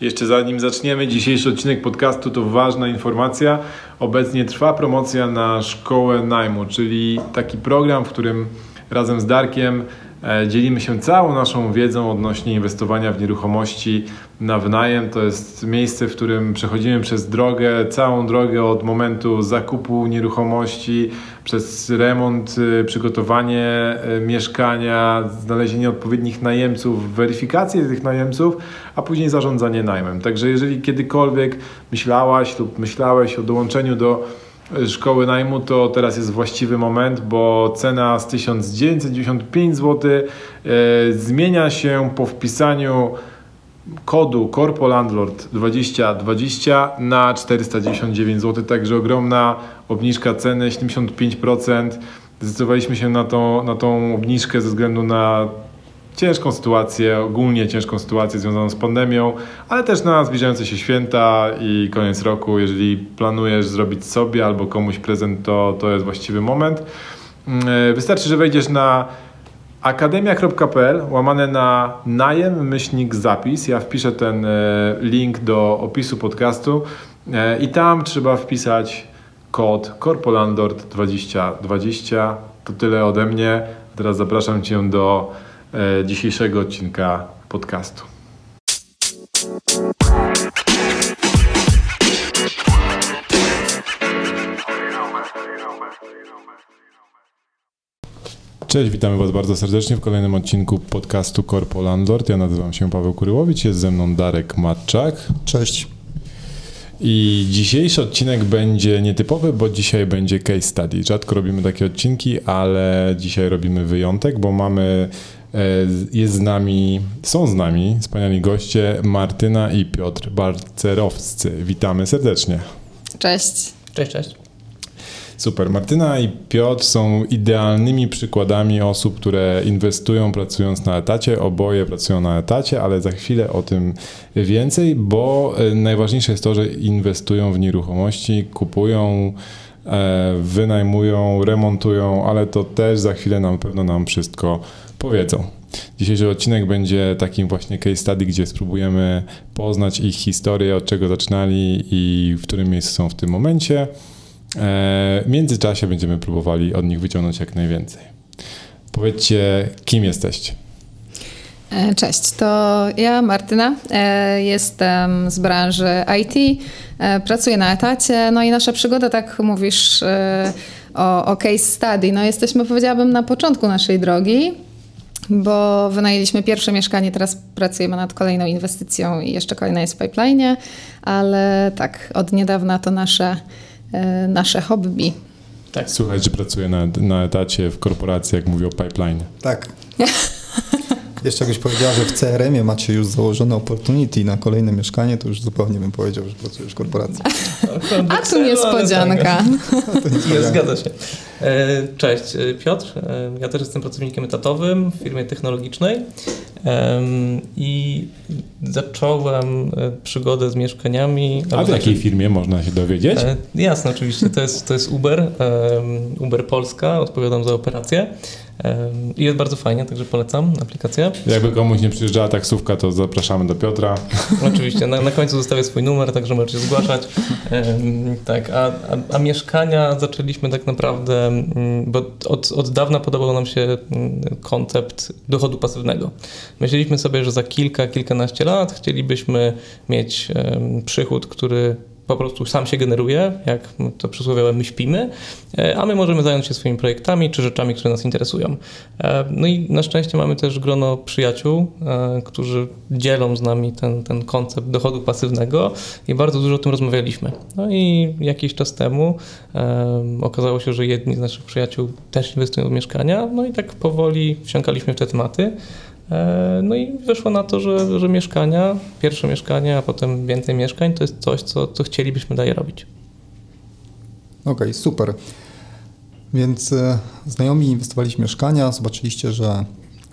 Jeszcze zanim zaczniemy dzisiejszy odcinek podcastu, to ważna informacja. Obecnie trwa promocja na szkołę najmu, czyli taki program, w którym razem z Darkiem dzielimy się całą naszą wiedzą odnośnie inwestowania w nieruchomości na wynajem. To jest miejsce, w którym przechodzimy przez drogę, całą drogę od momentu zakupu nieruchomości, przez remont, y, przygotowanie y, mieszkania, znalezienie odpowiednich najemców, weryfikację tych najemców, a później zarządzanie najmem. Także jeżeli kiedykolwiek myślałaś lub myślałeś o dołączeniu do szkoły najmu, to teraz jest właściwy moment, bo cena z 1995 zł zmienia się po wpisaniu kodu Corpo Landlord 2020 na 499 zł, także ogromna obniżka ceny, 75%. Zdecydowaliśmy się na tą, na tą obniżkę ze względu na ciężką sytuację, ogólnie ciężką sytuację związaną z pandemią, ale też na zbliżające się święta i koniec roku. Jeżeli planujesz zrobić sobie albo komuś prezent, to, to jest właściwy moment. Mm, wystarczy, że wejdziesz na akademia.pl łamane na najem myślnik zapis. Ja wpiszę ten e, link do opisu podcastu e, i tam trzeba wpisać kod Corpolandord 2020. To tyle ode mnie. Teraz zapraszam Cię do e, dzisiejszego odcinka podcastu. Cześć, witamy Was bardzo serdecznie w kolejnym odcinku podcastu Corpo Landlord. Ja nazywam się Paweł Kuryłowicz, jest ze mną Darek Matczak. Cześć. I dzisiejszy odcinek będzie nietypowy, bo dzisiaj będzie case study. Rzadko robimy takie odcinki, ale dzisiaj robimy wyjątek, bo mamy, e, jest z nami, są z nami wspaniali goście Martyna i Piotr Barcerowscy. Witamy serdecznie. Cześć. Cześć, cześć. Super. Martyna i Piotr są idealnymi przykładami osób, które inwestują pracując na etacie. Oboje pracują na etacie, ale za chwilę o tym więcej, bo e, najważniejsze jest to, że inwestują w nieruchomości, kupują, e, wynajmują, remontują, ale to też za chwilę nam pewno nam wszystko powiedzą. Dzisiejszy odcinek będzie takim właśnie case study, gdzie spróbujemy poznać ich historię, od czego zaczynali i w którym miejscu są w tym momencie. E, w międzyczasie będziemy próbowali od nich wyciągnąć jak najwięcej. Powiedzcie, kim jesteście? E, cześć, to ja Martyna, e, jestem z branży IT, pracuję na etacie, no i nasza przygoda, tak mówisz o, o case study, no jesteśmy powiedziałabym na początku naszej drogi, bo wynajęliśmy pierwsze mieszkanie, teraz pracujemy nad kolejną inwestycją i jeszcze kolejna jest w pipeline, ale tak, od niedawna to nasze E, nasze hobby. Tak. Słuchaj, że pracuję na, na etacie w korporacji, jak mówię o pipeline. Tak. Jeszcze jakbyś powiedziała, że w CRM-ie macie już założone opportunity na kolejne mieszkanie, to już zupełnie bym powiedział, że pracujesz w korporacji. A tu niespodzianka. Nie, zgadza się. E, cześć, e, Piotr. Ja też jestem pracownikiem etatowym w firmie technologicznej i zacząłem przygodę z mieszkaniami. A w jakiej znaczy- firmie można się dowiedzieć? Jasne, oczywiście. To jest, to jest Uber, Uber Polska, odpowiadam za operację. I jest bardzo fajnie, także polecam aplikację. Jakby komuś nie przyjeżdżała taksówka, to zapraszamy do Piotra. Oczywiście, na, na końcu zostawię swój numer, także możecie zgłaszać. tak, a, a, a, mieszkania zaczęliśmy tak naprawdę, bo od, od dawna podobał nam się koncept dochodu pasywnego. Myśleliśmy sobie, że za kilka, kilkanaście lat chcielibyśmy mieć przychód, który po prostu sam się generuje, jak to przysłowiowe my śpimy, e, a my możemy zająć się swoimi projektami czy rzeczami, które nas interesują. E, no i na szczęście mamy też grono przyjaciół, e, którzy dzielą z nami ten, ten koncept dochodu pasywnego i bardzo dużo o tym rozmawialiśmy. No i jakiś czas temu okazało się, że jedni z naszych przyjaciół też inwestują w mieszkania, no i tak powoli wsiąkaliśmy w te tematy. E, no i wyszło na to, że, że mieszkania, pierwsze mieszkanie, a potem więcej mieszkań to jest coś, co, co chcielibyśmy dalej robić. Okej, okay, super. Więc e, znajomi inwestowaliście w mieszkania, zobaczyliście, że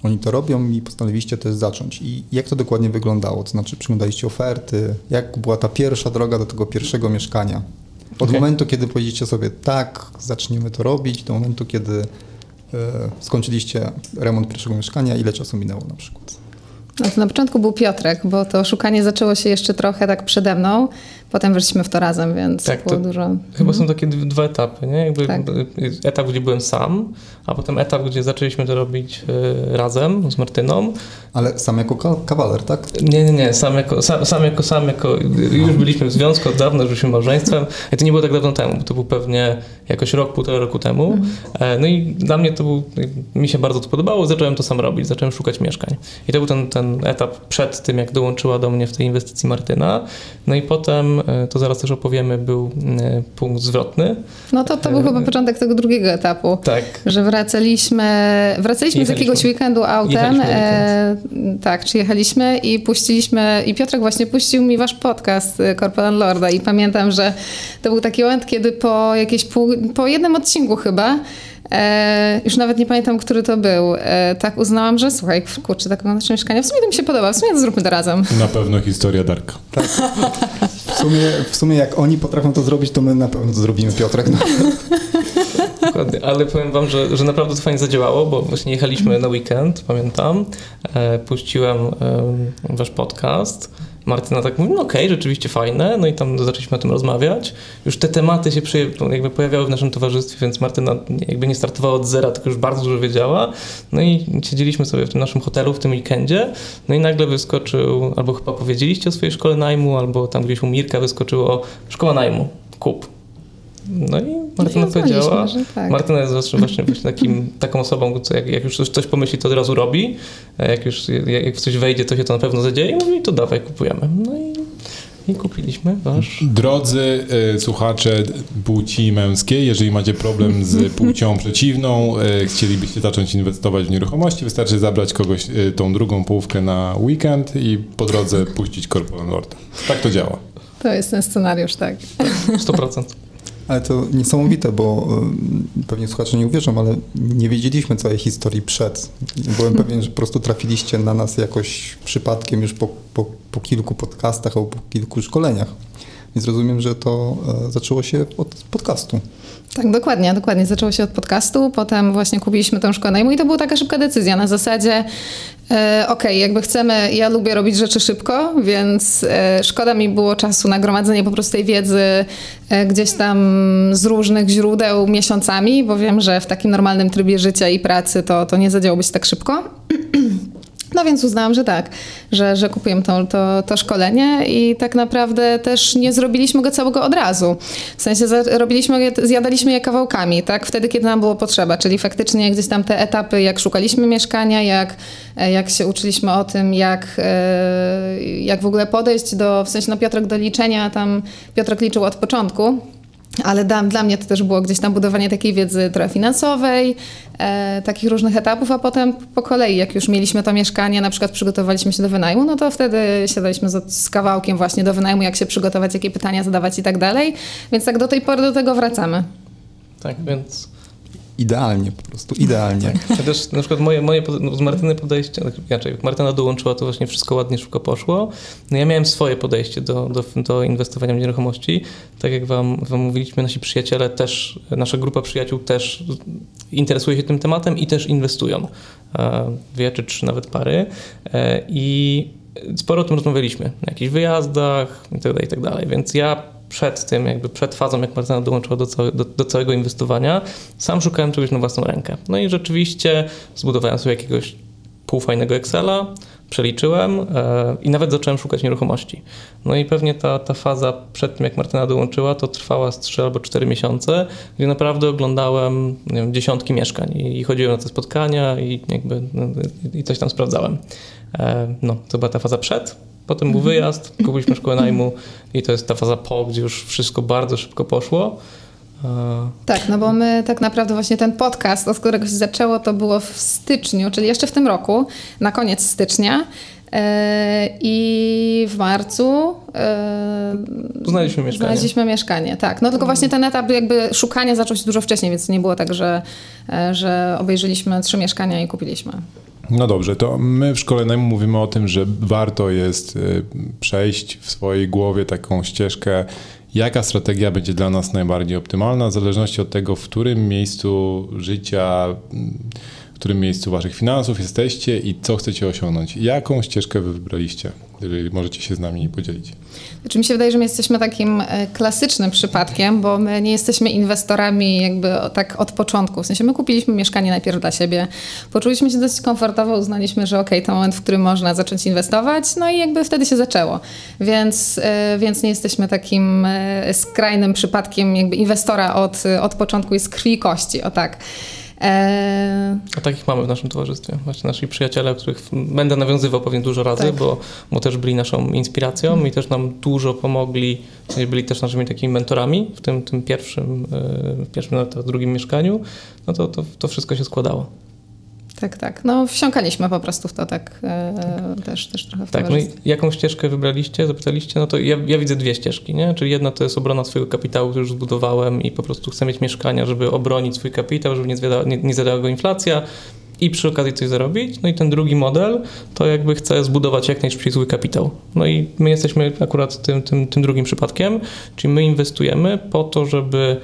oni to robią i postanowiliście też zacząć. I jak to dokładnie wyglądało? To znaczy przyglądaliście oferty, jak była ta pierwsza droga do tego pierwszego mieszkania? Od okay. momentu, kiedy powiedzieliście sobie tak, zaczniemy to robić, do momentu, kiedy skończyliście remont pierwszego mieszkania, ile czasu minęło na przykład? No to na początku był Piotrek, bo to szukanie zaczęło się jeszcze trochę tak przede mną. Potem weszliśmy w to razem, więc Tak, było to dużo. Chyba Mhm. są takie d- dwa etapy, nie? Jakby Tak. Etap, gdzie byłem sam, a potem etap, gdzie zaczęliśmy to robić y, razem z Martyną. Ale sam jako ka- kawaler, tak? Nie, nie, nie, sam jako sam, sam, jako, sam jako, już byliśmy w związku od dawna, już byliśmy małżeństwem, i to nie było tak dawno temu, bo to był pewnie jakoś rok, półtora roku temu. E, No i dla mnie to był, mi się bardzo to podobało, zacząłem to sam robić, zacząłem szukać mieszkań. I to był ten, ten etap przed tym, jak dołączyła do mnie w tej inwestycji Martyna. No i potem, e, to zaraz też opowiemy, był e, punkt zwrotny. No to, to był chyba początek tego drugiego etapu. Tak, Że wracaliśmy, wracaliśmy z Jechaliśmy. jakiegoś weekendu autem. Jechaliśmy E, tak, przyjechaliśmy i puściliśmy, i Piotrek właśnie puścił mi wasz podcast e, Corporal Lorda i pamiętam, że to był taki moment, kiedy po jakieś pół, po jednym odcinku chyba, e, już nawet nie pamiętam, który to był, e, tak uznałam, że słuchaj, kurczę, taką nasze mieszkanie, w sumie to mi się podoba, w sumie to zróbmy to razem. Na pewno historia Darka. W sumie, w sumie jak oni potrafią to zrobić, to my na pewno to zrobimy, Piotrek. No. Dokładnie, ale powiem wam, że, że naprawdę to fajnie zadziałało, bo właśnie jechaliśmy na weekend, pamiętam, e, puściłem wasz podcast. Martyna tak mówi, no okej, rzeczywiście fajne, no i tam zaczęliśmy o tym rozmawiać. Już te tematy się przy, jakby pojawiały w naszym towarzystwie, więc Martyna jakby nie startowała od zera, tylko już bardzo dużo wiedziała. No i siedzieliśmy sobie w tym naszym hotelu w tym weekendzie, no i nagle wyskoczył, albo chyba powiedzieliście o swojej szkole najmu, albo tam gdzieś u Mirka wyskoczyło szkoła najmu, kup. No i Martyna I powiedziała, że tak. Martyna jest właśnie, właśnie, właśnie takim, taką osobą, co jak, jak już coś, coś pomyśli, to od razu robi. A Jak już jak, w coś wejdzie, to się to na pewno zadzieje. I mówi, to dawaj, kupujemy. No i, i kupiliśmy wasz. Drodzy y, słuchacze płci męskiej, jeżeli macie problem z płcią przeciwną, y, chcielibyście zacząć inwestować w nieruchomości, wystarczy zabrać kogoś y, tą drugą połówkę na weekend i po drodze puścić Corporate Lorda. Tak to działa. To jest ten scenariusz, tak. 100%. Ale to niesamowite, bo y, pewnie słuchacze nie uwierzą, ale nie wiedzieliśmy całej historii przed. Byłem pewien, że po prostu trafiliście na nas jakoś przypadkiem już po, po, po kilku podcastach albo po kilku szkoleniach. Więc rozumiem, że to e, zaczęło się od podcastu. Tak, dokładnie, dokładnie. Zaczęło się od podcastu, potem właśnie kupiliśmy tą szkołę najmu i to była taka szybka decyzja na zasadzie e, okej, jakby chcemy, ja lubię robić rzeczy szybko, więc e, szkoda mi było czasu na gromadzenie po prostu tej wiedzy e, gdzieś tam z różnych źródeł miesiącami, bo wiem, że w takim normalnym trybie życia i pracy to, to nie zadziałoby się tak szybko. No więc uznałam, że tak, że, że kupujemy to, to, to szkolenie i tak naprawdę też nie zrobiliśmy go całego od razu. W sensie robiliśmy, je- zjadaliśmy je kawałkami, tak, wtedy, kiedy nam było potrzeba, czyli faktycznie gdzieś tam te etapy, jak szukaliśmy mieszkania, jak, jak się uczyliśmy o tym, jak, e, jak w ogóle podejść do, w sensie no Piotrek do liczenia, tam Piotrek liczył od początku, ale dla, dla mnie to też było gdzieś tam budowanie takiej wiedzy trochę finansowej, e, takich różnych etapów, a potem po kolei, jak już mieliśmy to mieszkanie, na przykład przygotowaliśmy się do wynajmu, no to wtedy siadaliśmy z, z kawałkiem właśnie do wynajmu, jak się przygotować, jakie pytania zadawać i tak dalej. Więc tak do tej pory do tego wracamy. Tak, więc Idealnie, po prostu idealnie. też na przykład moje, moje no, z Martyny podejście, tak inaczej, jak Martyna dołączyła, to właśnie wszystko ładnie, szybko poszło. No ja miałem swoje podejście do, do, do inwestowania w nieruchomości. Tak jak wam, wam mówiliśmy, nasi przyjaciele też, nasza grupa przyjaciół też interesuje się tym tematem i też inwestują. E, Dwie czy trzy nawet pary. E, I sporo o tym rozmawialiśmy, na jakichś wyjazdach i tak dalej, i tak. Więc ja przed tym, jakby przed fazą, jak Martyna dołączyła do, do, do całego inwestowania, sam szukałem czegoś na własną rękę. No i rzeczywiście zbudowałem sobie jakiegoś półfajnego Excela, przeliczyłem e, i nawet zacząłem szukać nieruchomości. No i pewnie ta, ta faza przed tym, jak Martyna dołączyła, to trwała z 3 albo 4 miesiące, gdzie naprawdę oglądałem wiem, dziesiątki mieszkań i, i chodziłem na te spotkania i jakby no, i coś tam sprawdzałem. E, no, to była ta faza przed. Potem był wyjazd, kupiliśmy szkołę najmu i to jest ta faza po, gdzie już wszystko bardzo szybko poszło. E, Tak, no bo my tak naprawdę właśnie ten podcast, od którego się zaczęło, to było w styczniu, czyli jeszcze w tym roku, na koniec stycznia. E, I w marcu e, Znaleźliśmy mieszkanie. Znaleźliśmy mieszkanie, tak. No tylko właśnie ten etap jakby szukania zaczął się dużo wcześniej, więc nie było tak, że, że obejrzeliśmy trzy mieszkania i kupiliśmy. No dobrze, to my w szkole najmu mówimy o tym, że warto jest y, przejść w swojej głowie taką ścieżkę, jaka strategia będzie dla nas najbardziej optymalna, w zależności od tego, w którym miejscu życia, mm, którym miejscu waszych finansów jesteście i co chcecie osiągnąć. Jaką ścieżkę wy wybraliście? Jeżeli możecie się z nami podzielić. Znaczy mi się wydaje, że my jesteśmy takim e, klasycznym przypadkiem, bo my nie jesteśmy inwestorami jakby tak od początku. W sensie my kupiliśmy mieszkanie najpierw dla siebie, poczuliśmy się dosyć komfortowo, uznaliśmy, że okej, okay, to moment, w którym można zacząć inwestować, no i jakby wtedy się zaczęło. Więc, e, więc nie jesteśmy takim e, skrajnym przypadkiem jakby inwestora od, od początku i z krwi i kości, o tak. E... A takich mamy w naszym towarzystwie. Właśnie nasi przyjaciele, których będę nawiązywał pewnie dużo razy, tak. bo, bo też byli naszą inspiracją mm. i też nam dużo pomogli, byli też naszymi takimi mentorami w tym, tym pierwszym, e, w pierwszym, nawet drugim mieszkaniu. No to, to, to wszystko się składało. Tak, tak. No wsiąkaliśmy po prostu w to tak e, też, też trochę w Tak, no i jaką ścieżkę wybraliście, zapytaliście? No to ja, ja, widzę dwie ścieżki, nie? Czyli jedna to jest obrona swojego kapitału, który już zbudowałem i po prostu chcę mieć mieszkania, żeby obronić swój kapitał, żeby nie, zwiada, nie, nie zadała go inflacja i przy okazji coś zarobić. No i ten drugi model to jakby chcę zbudować jak najszybciej swój kapitał. No i my jesteśmy akurat tym, tym, tym drugim przypadkiem, czyli my inwestujemy po to, żeby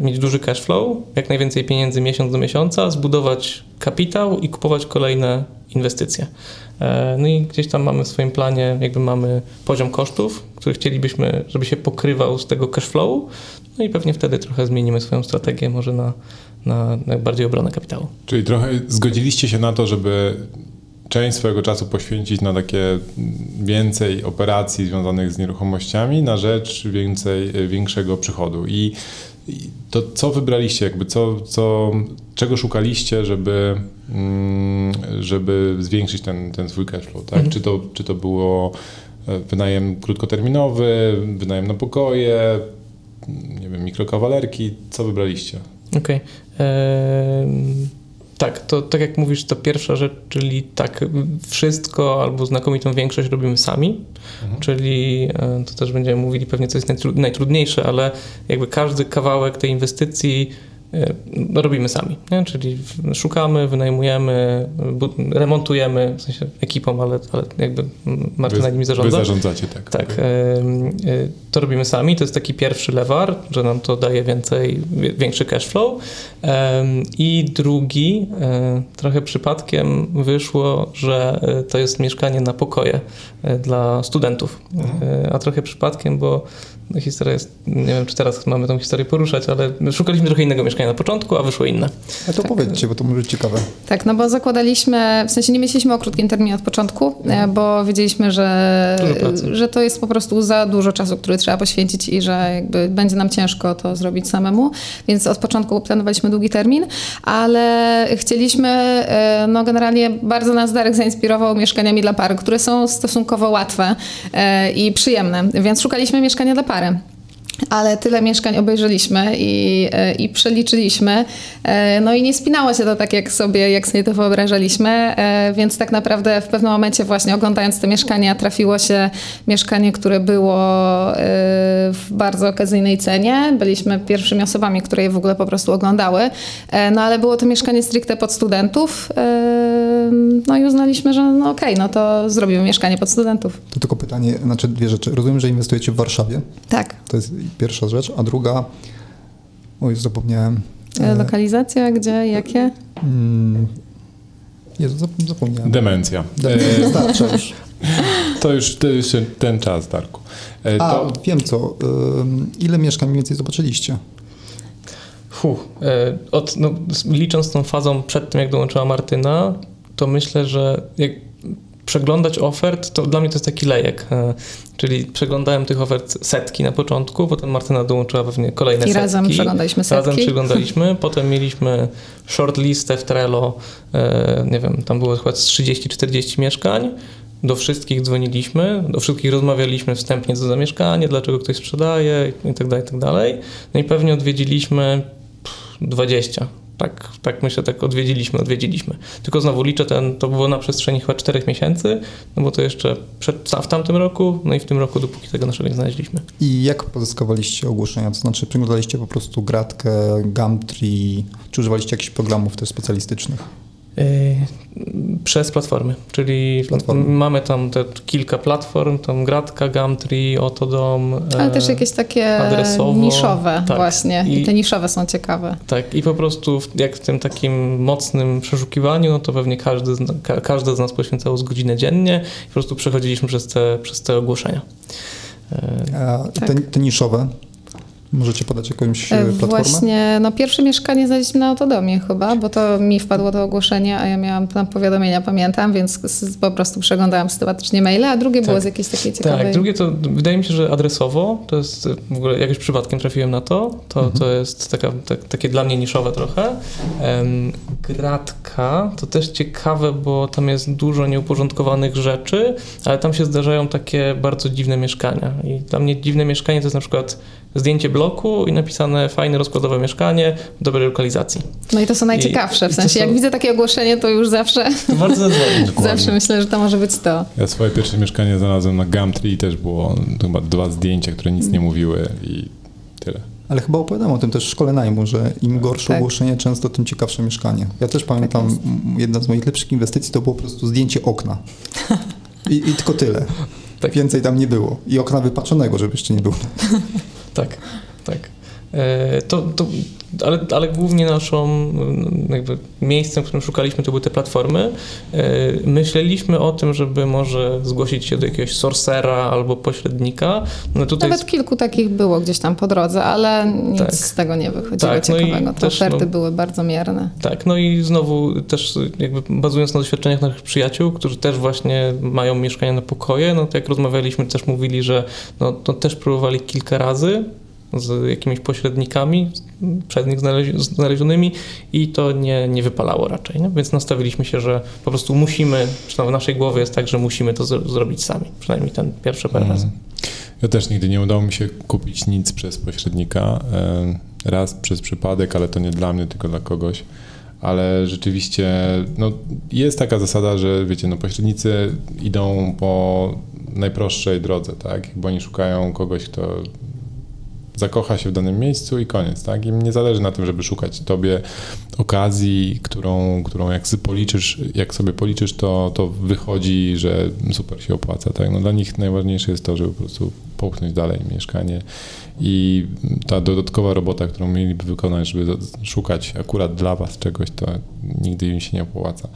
mieć duży cash flow, jak najwięcej pieniędzy miesiąc do miesiąca, zbudować kapitał i kupować kolejne inwestycje. E, no i gdzieś tam mamy w swoim planie, jakby mamy poziom kosztów, który chcielibyśmy, żeby się pokrywał z tego cash flow, no i pewnie wtedy trochę zmienimy swoją strategię może na, na, na bardziej obronę kapitału. Czyli trochę zgodziliście się na to, żeby część swojego czasu poświęcić na takie więcej operacji związanych z nieruchomościami na rzecz więcej, większego przychodu. I to co wybraliście, jakby co, co, czego szukaliście, żeby, mm, żeby zwiększyć ten, ten swój cashflow, tak? Mhm. Czy, to, czy to było e, wynajem krótkoterminowy, wynajem na pokoje, nie wiem, mikrokawalerki, co wybraliście? Okej. Okay. Tak, to tak jak mówisz, to pierwsza rzecz, czyli tak wszystko albo znakomitą większość robimy sami, mhm. czyli e, to też będziemy mówili pewnie co jest najtrudniejsze, ale jakby każdy kawałek tej inwestycji robimy sami, nie? czyli szukamy, wynajmujemy, remontujemy, w sensie ekipą, ale, ale jakby Martyna nimi zarządza. Wy zarządzacie, tak. Tak, okay. to robimy sami, to jest taki pierwszy lewar, że nam to daje więcej, większy cash flow i drugi, e, trochę przypadkiem wyszło, że e, to jest mieszkanie na pokoje e, dla studentów, mhm. a trochę przypadkiem, bo historia jest, nie wiem czy teraz mamy tą historię poruszać, ale szukaliśmy trochę innego mieszkania na początku, a wyszło inne. A to tak. powiedzcie, bo to może być ciekawe. Tak, no bo zakładaliśmy, w sensie nie myśleliśmy o krótkim terminie od początku, mhm. bo wiedzieliśmy, że, że to jest po prostu za dużo czasu, który trzeba poświęcić i że jakby będzie nam ciężko to zrobić samemu, więc od początku planowaliśmy długi termin, ale chcieliśmy, e, no generalnie bardzo nas Darek zainspirował mieszkaniami dla pary, które są stosunkowo łatwe e, i przyjemne, więc szukaliśmy mieszkania dla pary parę. Ale tyle mieszkań obejrzeliśmy i, e, i przeliczyliśmy. E, no i nie spinało się to tak, jak sobie, jak sobie to wyobrażaliśmy, e, więc tak naprawdę w pewnym momencie właśnie oglądając te mieszkania trafiło się mieszkanie, które było w bardzo okazyjnej cenie. Byliśmy pierwszymi osobami, które je w ogóle po prostu oglądały. No ale było to mieszkanie stricte pod studentów. No i uznaliśmy, że no okej, okay, no to zrobimy mieszkanie pod studentów. To tylko pytanie, znaczy dwie rzeczy. Rozumiem, że inwestujecie w Warszawie. Tak. To jest pierwsza rzecz, a druga, oj, zapomniałem. E, lokalizacja, gdzie, jakie? Mm, Jezu, zapomniałem. Demencja. Demencja. Starcza już. To już, to już ten czas, Darku. E, a, to... wiem co. Ile mieszkań mniej więcej zobaczyliście? Fuh, e, od, no, licząc tą fazą przed tym, jak dołączyła Martyna, to myślę, że jak przeglądać ofert, to dla mnie to jest taki lejek. E, czyli przeglądałem tych ofert setki na początku, potem Martyna dołączyła pewnie kolejne I setki. razem przeglądaliśmy setki. Razem przeglądaliśmy, potem mieliśmy shortlistę w Trello, e, nie wiem, tam było chyba 30-40 mieszkań. Do wszystkich dzwoniliśmy, do wszystkich rozmawialiśmy wstępnie co za mieszkanie, dlaczego ktoś sprzedaje itd., tak itd. Tak no i pewnie odwiedziliśmy 20 tak, tak myślę, tak odwiedziliśmy, odwiedziliśmy. Tylko znowu liczę ten, to było na przestrzeni chyba czterech miesięcy, no bo to jeszcze przed, w tamtym roku, no i w tym roku, dopóki tego naszego nie znaleźliśmy. I jak pozyskowaliście ogłoszenia? To znaczy przyglądaliście po prostu Gratkę, Gumtree, czy używaliście jakichś programów też specjalistycznych? Y, przez platformy, czyli Platformy. mamy tam te kilka platform, tam Gratka, Gumtree, Otodom. Ale e, też jakieś takie adresowo, niszowe tak. właśnie. I, I- te niszowe są ciekawe. Tak, i po prostu w, jak w tym takim mocnym przeszukiwaniu, no to pewnie każdy, z- ka, każdy z nas poświęcało z godzinę dziennie i po prostu przechodziliśmy przez te, przez te ogłoszenia. E, A Tak. te, te niszowe, możecie podać jakąś e, E, platformę? Właśnie, no pierwsze mieszkanie znaleźliśmy na Autodomie chyba, bo to mi wpadło to ogłoszenie, a ja miałam tam powiadomienia, pamiętam, więc po prostu przeglądałam systematycznie maile, a drugie było Tak. z jakiejś takiej ciekawej... Tak, drugie to wydaje mi się, że adresowo, to jest e, w ogóle jakoś przypadkiem trafiłem na to, to, to jest taka, tak, takie dla mnie niszowe trochę. Em, gratka to też ciekawe, bo tam jest dużo nieuporządkowanych rzeczy, ale tam się zdarzają takie bardzo dziwne mieszkania. I dla mnie dziwne mieszkanie to jest na przykład zdjęcie bloku i napisane fajne rozkładowe mieszkanie w dobrej lokalizacji. No i to są najciekawsze, I- w sensie są- jak widzę takie ogłoszenie, to już zawsze, To bardzo zadzwonić. zawsze myślę, że to może być to. Ja swoje pierwsze mieszkanie znalazłem na Gumtree i też było chyba dwa zdjęcia, które nic nie mówiły i tyle. Ale chyba opowiadam o tym też w szkole najmu, że im gorsze Tak. ogłoszenie, często tym ciekawsze mieszkanie. Ja też pamiętam, m, jedna z moich lepszych inwestycji to było po prostu zdjęcie okna. I, i tylko tyle. Tak. Więcej tam nie było. I okna wypaczonego, żeby jeszcze nie było. Tak, tak. E, To, to, ale, ale głównie naszą mm, jakby miejscem, w którym szukaliśmy, to były te platformy. E, Myśleliśmy o tym, żeby może zgłosić się do jakiegoś sorcera albo pośrednika. No tutaj Nawet kilku takich było gdzieś tam po drodze, ale nic Tak. z tego nie wychodziło Tak, no ciekawego. Te też, oferty no- były bardzo mierne. Tak, no i znowu też jakby bazując na doświadczeniach naszych przyjaciół, którzy też właśnie mają mieszkania na pokoje, no to jak rozmawialiśmy, też mówili, że no, to też próbowali kilka razy z jakimiś pośrednikami przed nich znalezi- znalezionymi i to nie, nie wypalało raczej, no? więc nastawiliśmy się, że po prostu musimy, przynajmniej w naszej głowie jest tak, że musimy to zro- zrobić sami, przynajmniej ten pierwszy parę razy. Ja też nigdy nie udało mi się kupić nic przez pośrednika. E, Raz przez przypadek, ale to nie dla mnie, tylko dla kogoś. Ale rzeczywiście no, jest taka zasada, że wiecie, no, pośrednicy idą po najprostszej drodze, tak? Bo oni szukają kogoś, kto zakocha się w danym miejscu i koniec, tak? Im nie zależy na tym, żeby szukać tobie okazji, którą, którą jak sobie policzysz, jak sobie policzysz, to, to wychodzi, że super się opłaca, tak? No dla nich najważniejsze jest to, żeby po prostu popchnąć dalej mieszkanie i ta dodatkowa robota, którą mieliby wykonać, żeby szukać akurat dla was czegoś, to nigdy im się nie opłaca.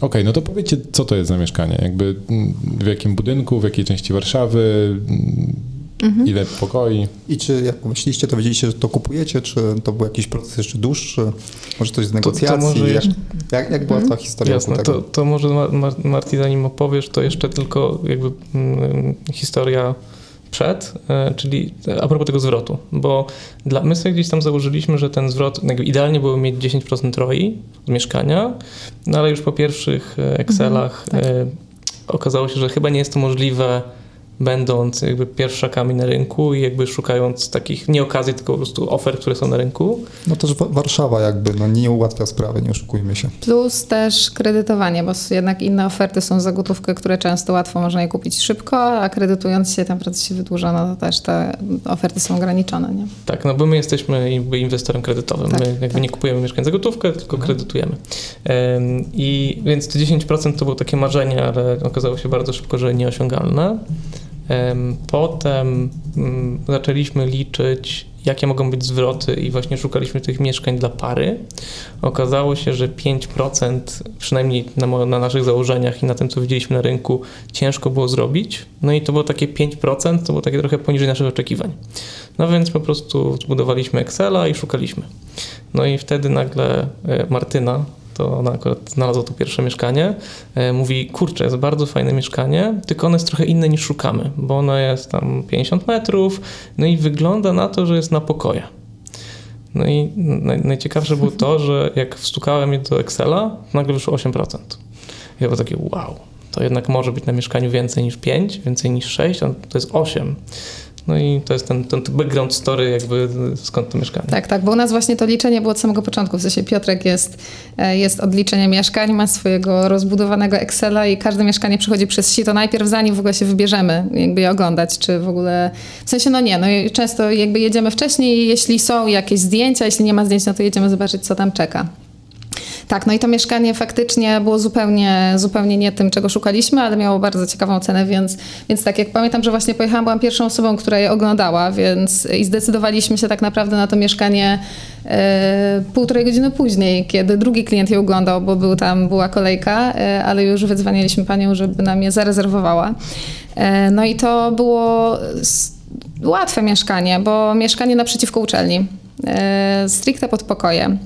Okej, no to powiedzcie, co to jest za mieszkanie? Jakby mm, w jakim budynku, w jakiej części Warszawy, mm, ile pokoi? I czy jak pomyśliście, to wiedzieliście, że to kupujecie, czy to był jakiś proces jeszcze dłuższy? Może coś z negocjacji? może jak, jeszcze- jak, jak była ta historia Jasne, to, to może Mar- Mar- Marti, zanim opowiesz, to jeszcze tylko jakby mm, historia przed, e, czyli a propos tego zwrotu, bo dla, my sobie gdzieś tam założyliśmy, że ten zwrot, jakby idealnie było mieć 10% ROI z mieszkania, no ale już po pierwszych e, Excelach tak. e, okazało się, że chyba nie jest to możliwe będąc jakby pierwszakami na rynku i jakby szukając takich nie okazji, tylko po prostu ofert, które są na rynku. No też Wa- Warszawa jakby no, nie ułatwia sprawy, nie oszukujmy się. Plus też kredytowanie, bo jednak inne oferty są za gotówkę, które często łatwo można je kupić szybko, a kredytując się ten proces się wydłuża, no to też te oferty są ograniczone. Nie? Tak, no bo my jesteśmy jakby inwestorem kredytowym. Tak, my jakby tak. nie kupujemy mieszkań za gotówkę, tylko kredytujemy. Em, I więc te 10% to było takie marzenie, ale okazało się bardzo szybko, że nieosiągalne. Em, Potem mm, zaczęliśmy liczyć, jakie mogą być zwroty i właśnie szukaliśmy tych mieszkań dla pary. Okazało się, że 5%, przynajmniej na, na naszych założeniach i na tym, co widzieliśmy na rynku, ciężko było zrobić. No i to było takie 5%, to było takie trochę poniżej naszych oczekiwań. No więc po prostu zbudowaliśmy Excela i szukaliśmy. No i wtedy nagle e, Martyna, to ona akurat znalazła to pierwsze mieszkanie, e, mówi, kurczę, jest bardzo fajne mieszkanie, tylko ono jest trochę inne niż szukamy, bo ono jest tam 50 metrów, no i wygląda na to, że jest na pokoje. No i naj, najciekawsze było to, że jak wstukałem je do Excela, nagle wyszło 8%. I ja było takie, wow, to jednak może być na mieszkaniu więcej niż 5, więcej niż 6, a to jest 8. No i to jest ten, ten background story, jakby skąd to mieszkanie. Tak, tak, bo u nas właśnie to liczenie było od samego początku. W sensie Piotrek jest, e, jest od liczenia mieszkań, ma swojego rozbudowanego Excela i każde mieszkanie przechodzi przez sito najpierw, zanim w ogóle się wybierzemy, jakby je oglądać, czy w ogóle... W sensie, no nie, no często jakby jedziemy wcześniej, jeśli są jakieś zdjęcia, jeśli nie ma zdjęć, no to jedziemy zobaczyć, co tam czeka. Tak, no i to mieszkanie faktycznie było zupełnie, zupełnie nie tym, czego szukaliśmy, ale miało bardzo ciekawą cenę, więc, więc tak jak pamiętam, że właśnie pojechałam, byłam pierwszą osobą, która je oglądała, więc i zdecydowaliśmy się tak naprawdę na to mieszkanie e, półtorej godziny później, kiedy drugi klient je oglądał, bo był tam, była kolejka, e, ale już wydzwanialiśmy panią, żeby nam je zarezerwowała. E, no i to było łatwe mieszkanie, bo mieszkanie naprzeciwko uczelni. E, stricte pod pokoje.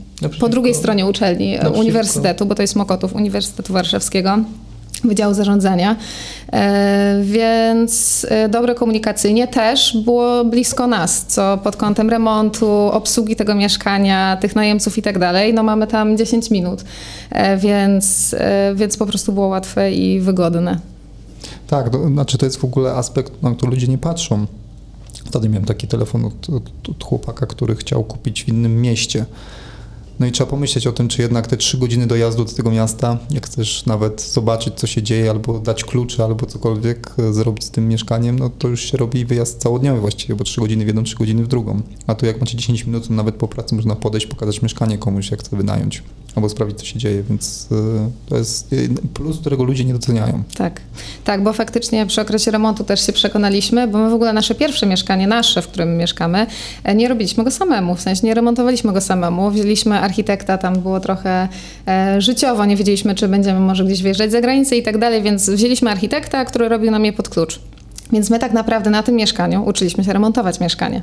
Po drugiej stronie uczelni, naprzeciwko. uniwersytetu, bo to jest Mokotów, Uniwersytetu Warszawskiego. Wydziału Zarządzania, e, więc dobre komunikacyjnie też było blisko nas, co pod kątem remontu, obsługi tego mieszkania, tych najemców i tak dalej, no mamy tam 10 minut, więc, więc po prostu było łatwe i wygodne. Tak, to, znaczy to jest w ogóle aspekt, na który ludzie nie patrzą. Wtedy miałem taki telefon od, od, od chłopaka, który chciał kupić w innym mieście. No i trzeba pomyśleć o tym, czy jednak te trzy godziny dojazdu do tego miasta, jak chcesz nawet zobaczyć, co się dzieje, albo dać klucze, albo cokolwiek e, zrobić z tym mieszkaniem, no to już się robi wyjazd całodniowy właściwie, bo trzy godziny w jedną, trzy godziny w drugą. A tu jak macie 10 minut, to nawet po pracy można podejść, pokazać mieszkanie komuś, jak chce wynająć, albo sprawdzić, co się dzieje, więc e, to jest plus, którego ludzie nie doceniają. Tak, tak, bo faktycznie przy okresie remontu też się przekonaliśmy, bo my w ogóle nasze pierwsze mieszkanie, nasze, w którym mieszkamy, e, nie robiliśmy go samemu, w sensie nie remontowaliśmy go samemu, wzięliśmy architekta, tam było trochę e, życiowo, nie wiedzieliśmy, czy będziemy może gdzieś wyjeżdżać za granicę i tak dalej, więc wzięliśmy architekta, który robił nam je pod klucz. Więc my tak naprawdę na tym mieszkaniu uczyliśmy się remontować mieszkanie.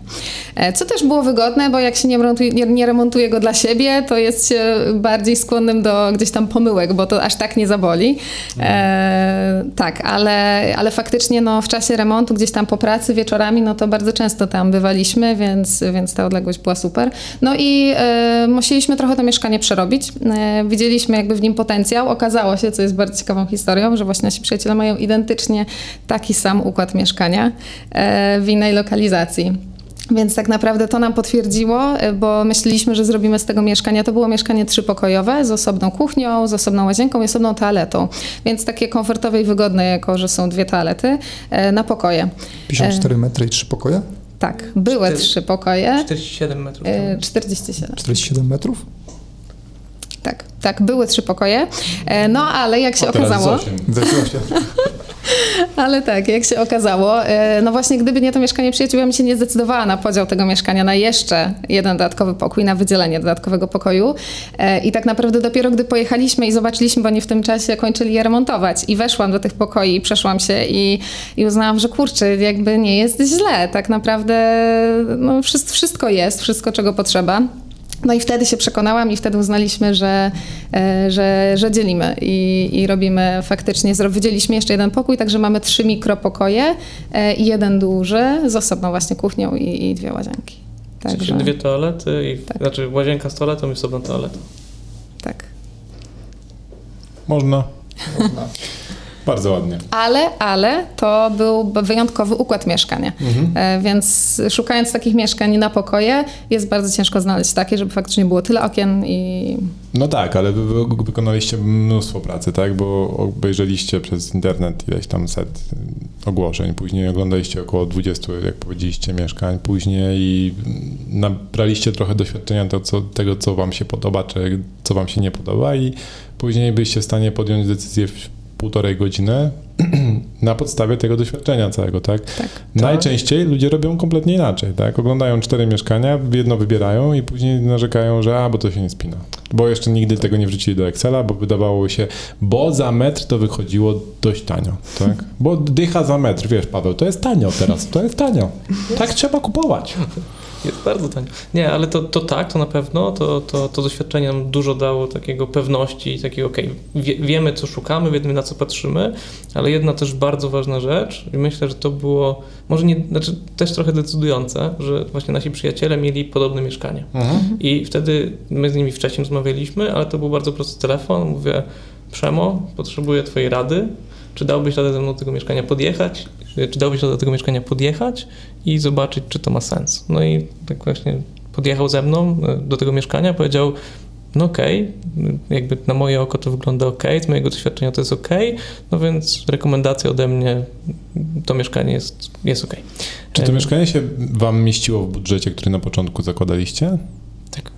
E, co też było wygodne, bo jak się nie remontuje, nie, remontuje go dla siebie, to jest się bardziej skłonnym do gdzieś tam pomyłek, bo to aż tak nie zaboli. E, tak, ale, ale faktycznie no, w czasie remontu, gdzieś tam po pracy wieczorami, no to bardzo często tam bywaliśmy, więc, więc ta odległość była super. No i e, musieliśmy trochę to mieszkanie przerobić. E, widzieliśmy jakby w nim potencjał. Okazało się, co jest bardzo ciekawą historią, że właśnie nasi przyjaciele mają identycznie taki sam układ mieszkania e, w innej lokalizacji. Więc tak naprawdę to nam potwierdziło, e, bo myśleliśmy, że zrobimy z tego mieszkania. To było mieszkanie trzypokojowe z osobną kuchnią, z osobną łazienką i osobną toaletą. Więc takie komfortowe i wygodne, jako że są dwie toalety e, na pokoje. 54 metry i trzy pokoje? Tak, były 4, trzy pokoje. 47 metrów. 47. 47 metrów? Tak, tak, były trzy pokoje. No ale jak się A okazało. 8. Ale tak, jak się okazało, e, no właśnie gdyby nie to mieszkanie przyjaciół, ja bym się nie zdecydowała na podział tego mieszkania na jeszcze jeden dodatkowy pokój, na wydzielenie dodatkowego pokoju. E, I tak naprawdę dopiero gdy pojechaliśmy i zobaczyliśmy, bo oni w tym czasie kończyli je remontować i weszłam do tych pokoi, przeszłam się i, i uznałam, że kurczę, jakby nie jest źle. Tak naprawdę no, wszystko jest, wszystko czego potrzeba. No i wtedy się przekonałam i wtedy uznaliśmy, że, e, że, że dzielimy i, i robimy faktycznie, wydzieliliśmy jeszcze jeden pokój, także mamy trzy mikropokoje e, i jeden duży z osobną właśnie kuchnią i, i dwie łazienki. Także dwie toalety, i, tak. znaczy łazienka z toaletą i osobna toaleta. Tak. Można. Można. Bardzo ładnie. Ale, ale to był wyjątkowy układ mieszkania. Mhm. E, więc szukając takich mieszkań na pokoje, jest bardzo ciężko znaleźć takie, żeby faktycznie było tyle okien i. No tak, ale wy, wy wykonaliście mnóstwo pracy, tak? Bo obejrzeliście przez internet ileś tam set ogłoszeń, później oglądaliście około 20, jak powiedzieliście, mieszkań, później nabraliście trochę doświadczenia to, co, tego, co wam się podoba, czy co wam się nie podoba i później byliście w stanie podjąć decyzję półtorej godziny na podstawie tego doświadczenia całego, tak? tak. Najczęściej ludzie robią kompletnie inaczej, tak? Oglądają cztery mieszkania, jedno wybierają i później narzekają, że a, bo to się nie spina. Bo jeszcze nigdy tego nie wrzucili do Excela, bo wydawało się, bo za metr to wychodziło dość tanio, tak? Bo dycha za metr, wiesz Paweł, to jest tanio teraz, to jest tanio. Tak trzeba kupować. Jest bardzo tanio. Nie, ale to, to tak, to na pewno, to, to, to doświadczenie nam dużo dało takiego pewności, takiego okej, okay, wie, wiemy co szukamy, wiemy na co patrzymy, ale jedna też bardzo ważna rzecz i myślę, że to było, może nie, znaczy też trochę decydujące, że właśnie nasi przyjaciele mieli podobne mieszkanie. Mhm. I wtedy my z nimi wcześniej rozmawialiśmy, ale to był bardzo prosty telefon, mówię, Przemo, potrzebuję twojej rady, czy dałbyś radę ze mną do tego mieszkania podjechać, czy dałbyś radę do tego mieszkania podjechać i zobaczyć, czy to ma sens. No i tak właśnie podjechał ze mną e, do tego mieszkania, powiedział, no okej, okay, jakby na moje oko to wygląda ok, z mojego doświadczenia to jest ok, no więc rekomendacja ode mnie, to mieszkanie jest, jest ok. Czy to mieszkanie się wam mieściło w budżecie, który na początku zakładaliście? Tak.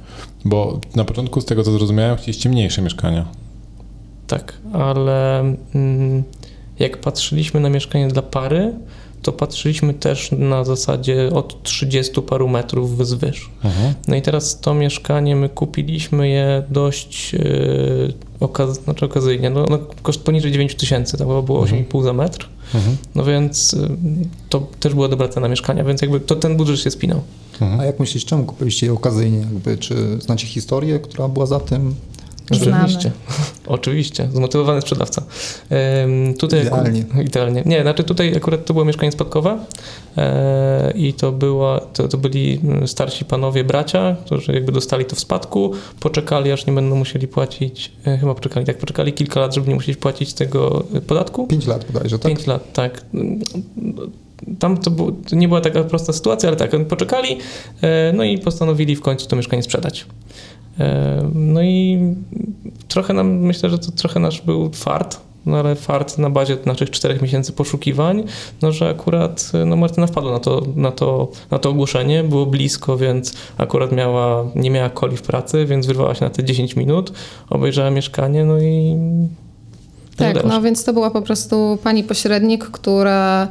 Bo na początku, z tego co zrozumiałem, chcieliście mniejsze mieszkania. Tak, ale mm, jak patrzyliśmy na mieszkanie dla pary, to patrzyliśmy też na zasadzie od 30 paru metrów wzwyż. Mhm. No i teraz to mieszkanie my kupiliśmy je dość yy, okaz znaczy okazyjnie, no, no koszt poniżej 9 tysięcy, to było Mhm. 8,5 za metr, Mhm. no więc y, to też była dobra cena mieszkania, więc jakby to ten budżet się spinał. Mhm. A jak myślisz, czemu kupiliście je okazyjnie? Jakby, czy znacie historię, która była za tym? Oczywiście, oczywiście, zmotywowany sprzedawca. Tutaj Idealnie. Idealnie. Nie, znaczy tutaj akurat to było mieszkanie spadkowe e, i to, była, to, to byli starsi panowie bracia, którzy jakby dostali to w spadku, poczekali aż nie będą musieli płacić, e, chyba poczekali, tak, poczekali kilka lat, żeby nie musieli płacić tego e, podatku. Pięć lat bodajże, tak? Pięć lat, tak. Tam to, było, to nie była taka prosta sytuacja, ale tak, poczekali, no i postanowili w końcu to mieszkanie sprzedać. E, No i trochę nam, myślę, że to trochę nasz był fart, no ale fart na bazie naszych czterech miesięcy poszukiwań, no że akurat no Martyna wpadła na to, na to, na to ogłoszenie, było blisko, więc akurat miała, nie miała coli w pracy, więc wyrwała się na te 10 minut, obejrzała mieszkanie, no i Tak, no więc to była po prostu pani pośrednik, która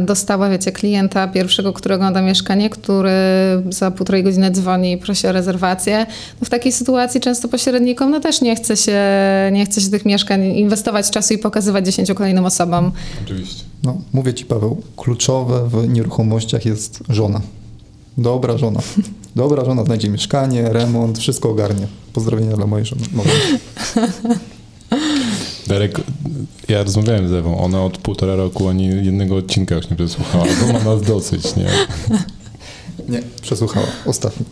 dostała, wiecie, klienta pierwszego, który ogląda mieszkanie, który za półtorej godziny dzwoni i prosi o rezerwację. No w takiej sytuacji często pośrednikom no też nie chce się, nie chce się tych mieszkań inwestować czasu i pokazywać dziesięciu kolejnym osobom. Oczywiście. No, mówię ci Paweł, kluczowe w nieruchomościach jest żona. Dobra żona. Dobra żona znajdzie mieszkanie, remont, wszystko ogarnie. Pozdrowienia dla mojej żony. Darek, ja rozmawiałem z Ewą, ona od półtora roku ani jednego odcinka już nie przesłuchała, bo ma nas dosyć, nie? Nie, przesłuchała. Ostatni.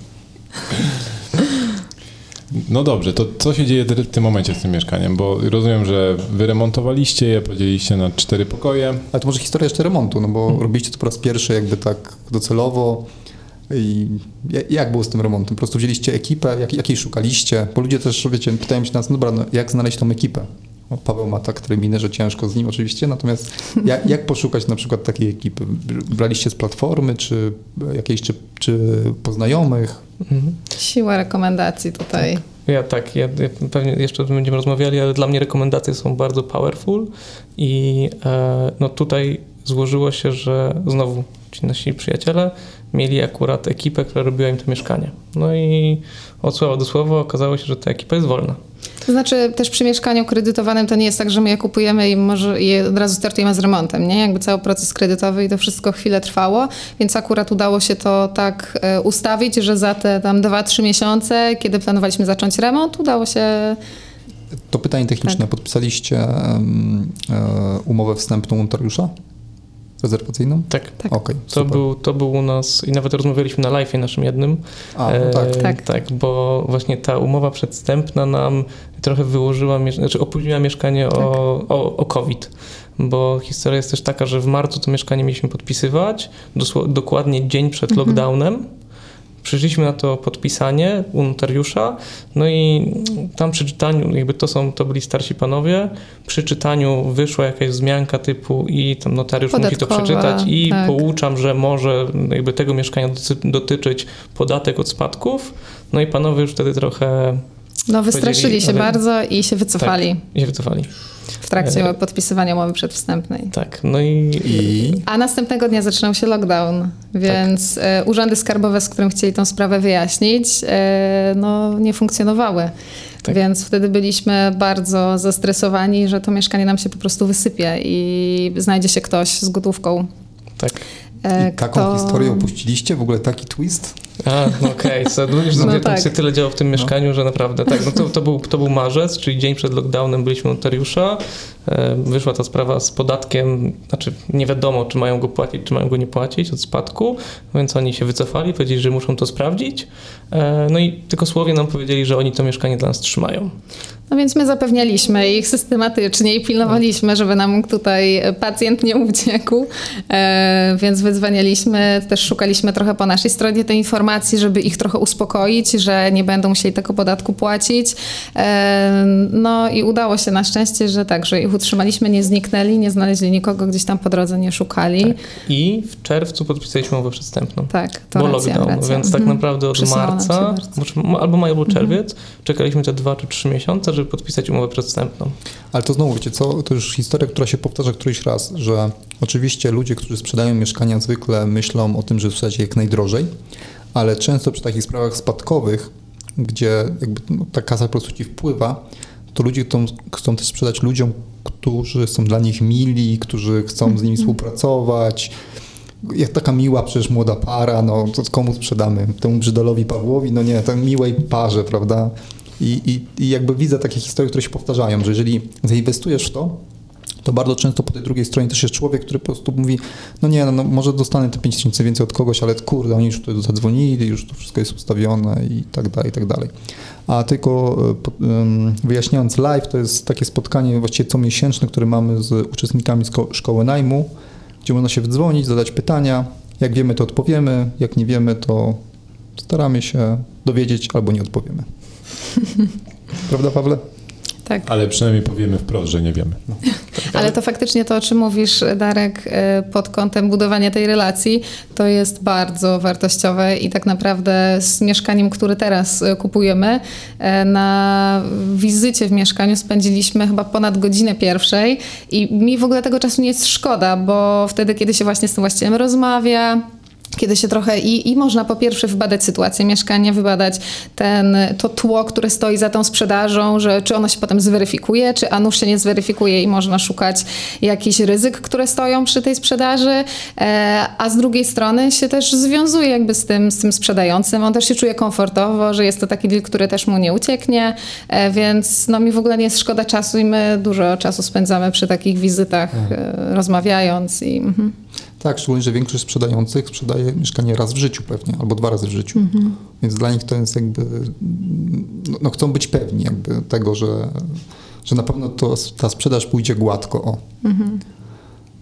No dobrze, to co się dzieje w tym momencie z tym mieszkaniem? Bo rozumiem, że wyremontowaliście je, podzieliliście na cztery pokoje. Ale to może historia jeszcze remontu, no bo robiliście to po raz pierwszy jakby tak docelowo. I ja- jak było z tym remontem? Po prostu wzięliście ekipę, jak, jakiej szukaliście? Bo ludzie też, wiecie, pytają się nas, no dobra, no jak znaleźć tą ekipę? No, Paweł ma tak terminy, że ciężko z nim oczywiście, natomiast jak, jak poszukać na przykład takiej ekipy? Braliście z platformy, czy jakiejś, czy, czy poznajomych? Mhm. Siła rekomendacji tutaj. Ja tak, ja, ja pewnie jeszcze o tym będziemy rozmawiali, ale dla mnie rekomendacje są bardzo powerful i e, no tutaj złożyło się, że znowu ci nasi przyjaciele mieli akurat ekipę, która robiła im to mieszkanie. No i od słowa do słowa okazało się, że ta ekipa jest wolna. To znaczy też przy mieszkaniu kredytowanym to nie jest tak, że my je kupujemy i może je od razu startujemy z remontem, nie? Jakby cały proces kredytowy i to wszystko chwilę trwało, więc akurat udało się to tak e, ustawić, że za te tam 2-3 miesiące, kiedy planowaliśmy zacząć remont, udało się To pytanie techniczne. Podpisaliście um, umowę wstępną notariusza? Rezerwacyjną? Tak. Tak. Okej, To był, to był u nas, i nawet rozmawialiśmy na live naszym jednym. A, no tak. E, Tak. tak, bo właśnie ta umowa przedstępna nam trochę wyłożyła, znaczy opóźniła mieszkanie Tak. o, o, o COVID. Bo historia jest też taka, że w marcu to mieszkanie mieliśmy podpisywać, dokładnie dzień przed Mhm. lockdownem. Przyszliśmy na to podpisanie u notariusza, no i tam przy czytaniu, jakby to są, to byli starsi panowie, przy czytaniu wyszła jakaś wzmianka typu i tam notariusz musi to Podatkowa, przeczytać i tak. pouczam, że może jakby tego mieszkania doty- dotyczyć podatek od spadków, no i panowie już wtedy trochę No, wystraszyli się ale- bardzo i się wycofali się wycofali. w trakcie E. podpisywania umowy przedwstępnej. Tak, no i, I A następnego dnia zaczynał się lockdown, więc e, urzędy skarbowe, z którym chcieli tą sprawę wyjaśnić, e, no, nie funkcjonowały. Tak. Więc wtedy byliśmy bardzo zestresowani, że to mieszkanie nam się po prostu wysypie i znajdzie się ktoś z gotówką. tak. e, I taką kto- historię opuściliście? W ogóle taki twist? A, no okej, okay. już No no, tak. się tyle działo w tym mieszkaniu, że naprawdę tak, no to, to, był, to był marzec, czyli dzień przed lockdownem byliśmy u notariusza, e, wyszła ta sprawa z podatkiem, znaczy nie wiadomo, czy mają go płacić, czy mają go nie płacić od spadku, więc oni się wycofali, powiedzieli, że muszą to sprawdzić, e, no i tylko słowie nam powiedzieli, że oni to mieszkanie dla nas trzymają. No więc my zapewnialiśmy ich systematycznie i pilnowaliśmy, żeby nam tutaj pacjent nie uciekł, e, więc wydzwanialiśmy, też szukaliśmy trochę po naszej stronie tej informacji, żeby ich trochę uspokoić, że nie będą musieli tego podatku płacić. E, no i udało się na szczęście, że tak, że ich utrzymaliśmy, nie zniknęli, nie znaleźli nikogo, gdzieś tam po drodze nie szukali. Tak. I w czerwcu podpisaliśmy umowę przystępną. Tak, to Bo racja, lockdown, racja. więc tak Mhm. naprawdę od marca, albo maj, albo czerwiec, czekaliśmy te dwa czy trzy miesiące, żeby podpisać umowę przedwstępną. Ale to znowu, wiecie co, to już historia, która się powtarza któryś raz, że oczywiście ludzie, którzy sprzedają mieszkania zwykle myślą o tym, że sprzedać je jak najdrożej, ale często przy takich sprawach spadkowych, gdzie jakby no, ta kasa po prostu ci wpływa, to ludzie chcą, chcą też sprzedać ludziom, którzy są dla nich mili, którzy chcą z nimi współpracować. Jak taka miła przecież młoda para, no to komu sprzedamy? Temu brzydolowi Pawłowi? No nie, tej miłej parze, prawda? I, i, I jakby widzę takie historie, które się powtarzają, że jeżeli zainwestujesz w to, to bardzo często po tej drugiej stronie też jest człowiek, który po prostu mówi, no nie, no, no może dostanę te 5 tysięcy więcej od kogoś, ale kurde, oni już tu zadzwonili, już to wszystko jest ustawione i tak dalej, i tak dalej. A tylko e, wyjaśniając live, to jest takie spotkanie właściwie comiesięczne, które mamy z uczestnikami szko- szkoły najmu, gdzie można się wydzwonić, zadać pytania. Jak wiemy, to odpowiemy, jak nie wiemy, to staramy się dowiedzieć albo nie odpowiemy. Prawda, Pawle? Tak. Ale przynajmniej powiemy wprost, że nie wiemy. Ale to faktycznie to, o czym mówisz, Darek, e, pod kątem budowania tej relacji, to jest bardzo wartościowe i tak naprawdę z mieszkaniem, które teraz e, kupujemy, e, na wizycie w mieszkaniu spędziliśmy chyba ponad godzinę pierwszej i mi w ogóle tego czasu nie jest szkoda, bo wtedy, kiedy się właśnie z tym właścicielem rozmawia, kiedy się trochę i, i można po pierwsze wybadać sytuację mieszkania, wybadać ten, to tło, które stoi za tą sprzedażą, że czy ono się potem zweryfikuje, czy a nuż się nie zweryfikuje i można szukać jakichś ryzyk, które stoją przy tej sprzedaży, e, a z drugiej strony się też związuje jakby z tym, z tym sprzedającym. On też się czuje komfortowo, że jest to taki deal, który też mu nie ucieknie, e, więc no mi w ogóle nie jest szkoda czasu i my dużo czasu spędzamy przy takich wizytach, e, rozmawiając i... Mhm. Tak, szczególnie, że większość sprzedających sprzedaje mieszkanie raz w życiu pewnie, albo dwa razy w życiu. Więc dla nich to jest jakby, no, no chcą być pewni jakby tego, że, że na pewno to, ta sprzedaż pójdzie gładko. O.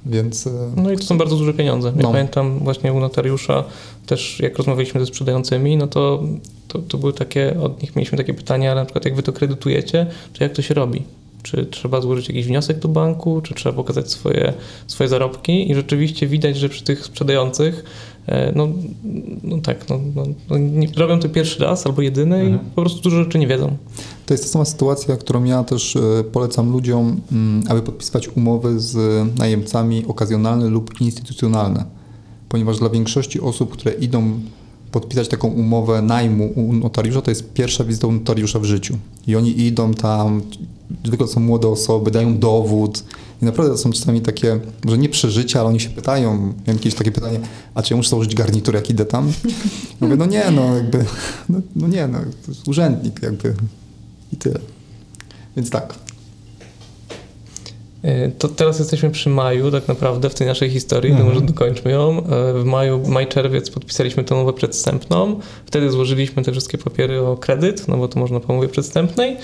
Więc e, No i to są bardzo duże pieniądze. Ja No. pamiętam właśnie u notariusza też jak rozmawialiśmy ze sprzedającymi, no to, to, to były takie, od nich mieliśmy takie pytania, na przykład jak wy to kredytujecie, czy jak to się robi? Czy trzeba złożyć jakiś wniosek do banku, czy trzeba pokazać swoje, swoje zarobki? I rzeczywiście widać, że przy tych sprzedających, e, no, no tak, no, no, no nie, robią to pierwszy raz albo jedyny Mhm. i po prostu dużo rzeczy nie wiedzą. to jest ta sama sytuacja, którą ja też e, polecam ludziom, mm, aby podpisywać umowy z najemcami okazjonalne lub instytucjonalne. Ponieważ dla większości osób, które idą podpisać taką umowę najmu u notariusza, to jest pierwsza wizyta u notariusza w życiu. I oni idą tam, zwykle są młode osoby, dają dowód. I naprawdę to są czasami takie, może nie przeżycia, ale oni się pytają, miałem kiedyś takie pytanie, a czy ja muszę założyć garnitur, jak idę tam? Mówię, no nie, no jakby, no, no nie, no, to jest urzędnik jakby i tyle. Więc tak. E, To teraz jesteśmy przy maju, tak naprawdę, w tej naszej historii, Mhm. to może dokończmy ją. E, W maju, maj-czerwiec podpisaliśmy tę umowę przedwstępną. Wtedy złożyliśmy te wszystkie papiery o kredyt, no bo to można po umowie przedwstępnej.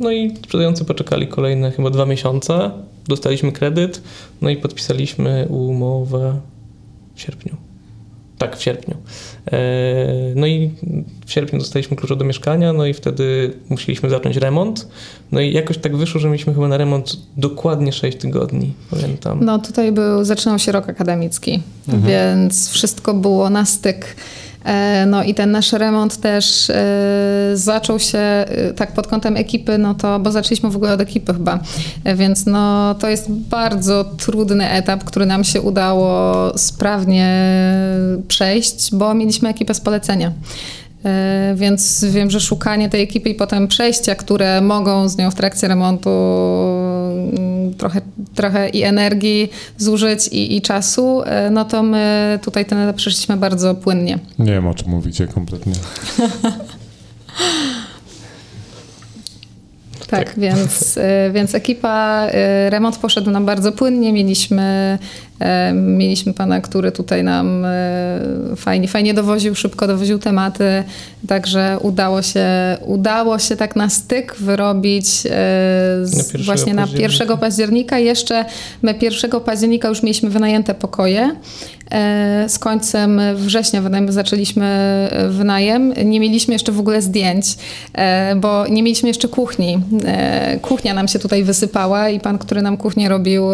No i sprzedający poczekali kolejne chyba dwa miesiące. Dostaliśmy kredyt, no i podpisaliśmy umowę w sierpniu. Tak, w sierpniu. E, No i w sierpniu dostaliśmy klucze do mieszkania, no i wtedy musieliśmy zacząć remont. No i jakoś tak wyszło, że mieliśmy chyba na remont dokładnie 6 tygodni, pamiętam. No tutaj był, zaczynał się rok akademicki, więc wszystko było na styk. E, No i ten nasz remont też e, zaczął się e, tak pod kątem ekipy, no to, bo zaczęliśmy w ogóle od ekipy chyba, więc no to jest bardzo trudny etap, który nam się udało sprawnie przejść, bo mieliśmy ekipę z polecenia. Więc wiem, że szukanie tej ekipy i potem przejścia, które mogą z nią w trakcie remontu trochę, trochę i energii zużyć i, i czasu, e, no to my tutaj ten etap przeszliśmy bardzo płynnie. Nie wiem, o czym mówicie kompletnie. Tak, tak. Więc, więc ekipa, remont poszedł nam bardzo płynnie. Mieliśmy E, mieliśmy pana, który tutaj nam fajnie, fajnie dowoził, szybko dowoził tematy, także udało się, udało się tak na styk wyrobić z, na właśnie na 1 października. Jeszcze my 1 października już mieliśmy wynajęte pokoje. Z końcem września wynajem, zaczęliśmy wynajem. Nie mieliśmy jeszcze w ogóle zdjęć, bo nie mieliśmy jeszcze kuchni. Kuchnia nam się tutaj wysypała i pan, który nam kuchnię robił,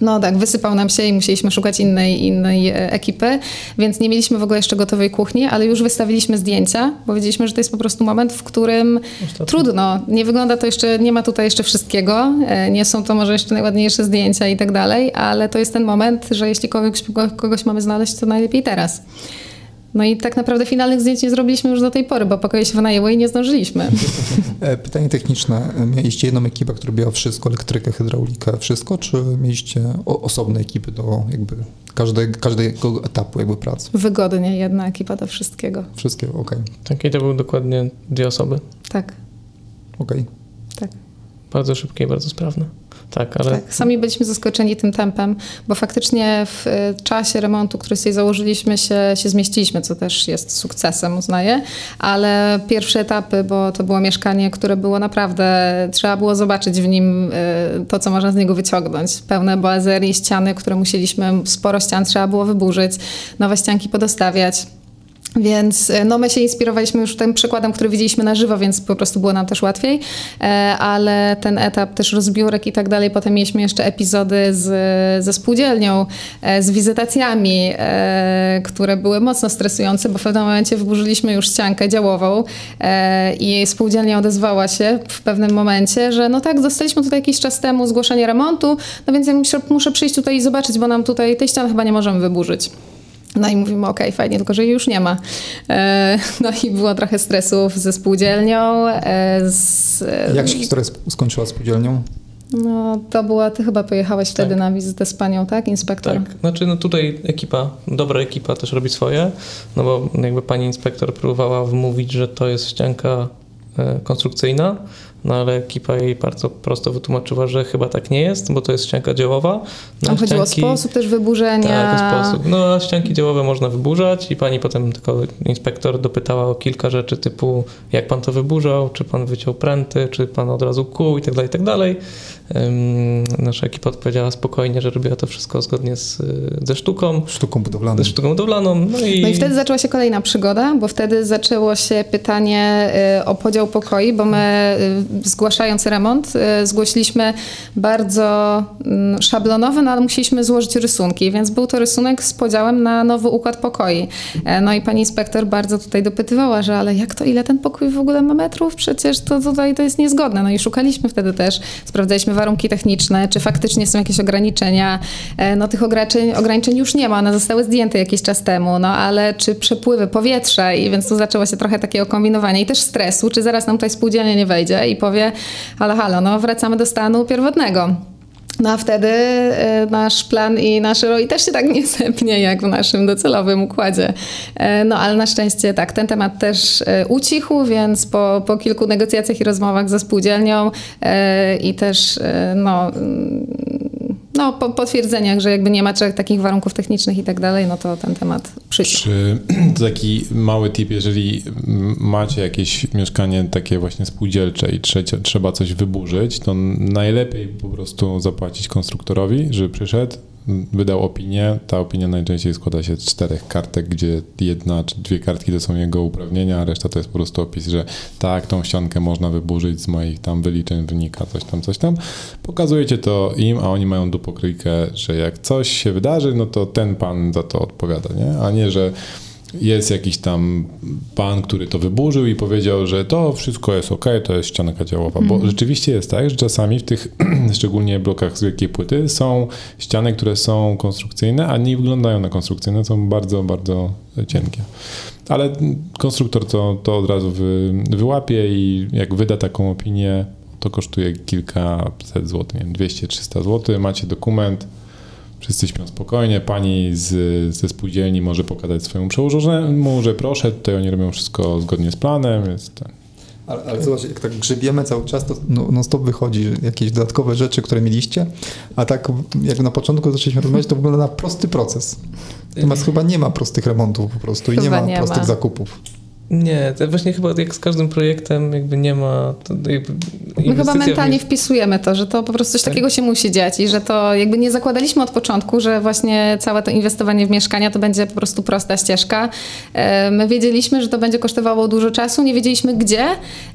no tak, wysypał nam się i musieliśmy szukać innej, innej e, ekipy, więc nie mieliśmy w ogóle jeszcze gotowej kuchni, ale już wystawiliśmy zdjęcia, bo wiedzieliśmy, że to jest po prostu moment, w którym Ostatnio. trudno, nie wygląda to jeszcze, nie ma tutaj jeszcze wszystkiego, e, nie są to może jeszcze najładniejsze zdjęcia i tak dalej, ale to jest ten moment, że jeśli kogoś, kogoś mamy znaleźć, to najlepiej teraz. No i tak naprawdę finalnych zdjęć nie zrobiliśmy już do tej pory, bo pokoje się wynajęły i nie zdążyliśmy. E, pytanie techniczne. Mieliście jedną ekipę, która miała wszystko, elektrykę, hydraulikę, wszystko, czy mieliście osobne ekipy do jakby każdego, każdego etapu jakby pracy? Wygodnie, jedna ekipa do wszystkiego. Wszystkiego, okej. Okay. Tak, i to były dokładnie dwie osoby. Tak. Okej. Okay. Tak. Bardzo szybkie i bardzo sprawne. Tak, ale... Tak, sami byliśmy zaskoczeni tym tempem, bo faktycznie w e, czasie remontu, który sobie założyliśmy, się, się zmieściliśmy, co też jest sukcesem, uznaję, ale pierwsze etapy, bo to było mieszkanie, które było naprawdę, trzeba było zobaczyć w nim e, to, co można z niego wyciągnąć. Pełne bazerii, ściany, które musieliśmy, sporo ścian trzeba było wyburzyć, nowe ścianki podostawiać. Więc e, no, my się inspirowaliśmy już tym przykładem, który widzieliśmy na żywo, więc po prostu było nam też łatwiej, e, ale ten etap też rozbiórek i tak dalej, potem mieliśmy jeszcze epizody z, ze spółdzielnią, e, z wizytacjami, które były mocno stresujące, bo w pewnym momencie wyburzyliśmy już ściankę działową i spółdzielnia odezwała się w pewnym momencie, że no tak, dostaliśmy tutaj jakiś czas temu zgłoszenie remontu, no więc ja muszę, muszę przyjść tutaj i zobaczyć, bo nam tutaj tej ściany chyba nie możemy wyburzyć. No i mówimy, ok, fajnie, tylko że jej już nie ma. E, no i było trochę stresów ze spółdzielnią. E, z, Jak się historia skończyła z spółdzielnią? No, to była, ty chyba pojechałeś wtedy tak. na wizytę z panią, tak? Inspektor? Tak, znaczy no tutaj ekipa, dobra ekipa też robi swoje, no bo jakby pani inspektor próbowała wmówić, że to jest ścianka e, konstrukcyjna, no ale ekipa jej bardzo prosto wytłumaczyła, że chyba tak nie jest, bo to jest ścianka działowa. No, Tam chodziło o sposób też wyburzenia. Tak, o sposób. No a ścianki działowe można wyburzać i pani potem tylko inspektor dopytała o kilka rzeczy typu jak pan to wyburzał, czy pan wyciął pręty, czy pan od razu kół i tak dalej, i tak dalej. Nasza ekipa odpowiedziała spokojnie, że robiła to wszystko zgodnie z, ze sztuką. Sztuką budowlaną. Ze sztuką budowlaną. No i... no i wtedy zaczęła się kolejna przygoda, bo wtedy zaczęło się pytanie y, o podział pokoi, bo my y, zgłaszając remont y, zgłosiliśmy bardzo mm, szablonowy, no ale musieliśmy złożyć rysunki, więc był to rysunek z podziałem na nowy układ pokoi. E, no i pani inspektor bardzo tutaj dopytywała, że ale jak to, ile ten pokój w ogóle ma metrów? Przecież to tutaj to jest niezgodne. No i szukaliśmy wtedy też, sprawdzaliśmy warunki techniczne, czy faktycznie są jakieś ograniczenia. E, no tych ograniczeń, ograniczeń już nie ma, one zostały zdjęte jakiś czas temu, no ale czy przepływy powietrza i więc tu zaczęło się trochę takiego kombinowania i też stresu, czy zaraz nam tutaj spółdzielnie nie wejdzie i powie, ale halo, no wracamy do stanu pierwotnego. No a wtedy e, nasz plan i nasze ROI też się tak nie zepnie jak w naszym docelowym układzie. E, no ale na szczęście tak, ten temat też e, ucichł, więc po, po kilku negocjacjach i rozmowach ze spółdzielnią i też no, no, po potwierdzeniach, że jakby nie ma takich warunków technicznych i tak dalej, no to ten temat przyszedł. Czy taki mały tip, jeżeli macie jakieś mieszkanie takie właśnie spółdzielcze i trzecie, trzeba coś wyburzyć, to najlepiej po prostu zapłacić konstruktorowi, żeby przyszedł, wydał opinię. Ta opinia najczęściej składa się z czterech kartek, gdzie jedna czy dwie kartki to są jego uprawnienia, a reszta to jest po prostu opis, że tak, tą ściankę można wyburzyć z moich tam wyliczeń, wynika coś tam, coś tam. Pokazujecie to im, a oni mają dupokryjkę, że jak coś się wydarzy, no to ten pan za to odpowiada, nie? A nie, że jest jakiś tam pan, który to wyburzył i powiedział, że to wszystko jest ok, to jest ścianka działowa. Bo mhm. rzeczywiście jest tak, że czasami w tych, szczególnie blokach z wielkiej płyty, są ściany, które są konstrukcyjne, a nie wyglądają na konstrukcyjne, są bardzo, bardzo cienkie. Ale konstruktor to, to od razu wy, wyłapie i jak wyda taką opinię, to kosztuje kilkaset złotych, 200-300 zł. Macie dokument, Wszyscy śpią spokojnie. Pani z, ze spółdzielni może pokazać swojemu przełożonemu, że proszę, tutaj oni robią wszystko zgodnie z planem. Jest ten. Ale, ale zobacz, jak tak grzebiemy cały czas, to no, no stop wychodzi jakieś dodatkowe rzeczy, które mieliście, a tak jak na początku zaczęliśmy rozmawiać, to wygląda na prosty proces. Natomiast chyba nie ma prostych remontów po prostu i nie ma nie prostych ma. zakupów. Nie, to właśnie chyba jak z każdym projektem jakby nie ma... To jakby My chyba w mentalnie nie- wpisujemy to, że to po prostu coś Tak. takiego się musi dziać i że to jakby nie zakładaliśmy od początku, że właśnie całe to inwestowanie w mieszkania to będzie po prostu prosta ścieżka. E, My wiedzieliśmy, że to będzie kosztowało dużo czasu, nie wiedzieliśmy gdzie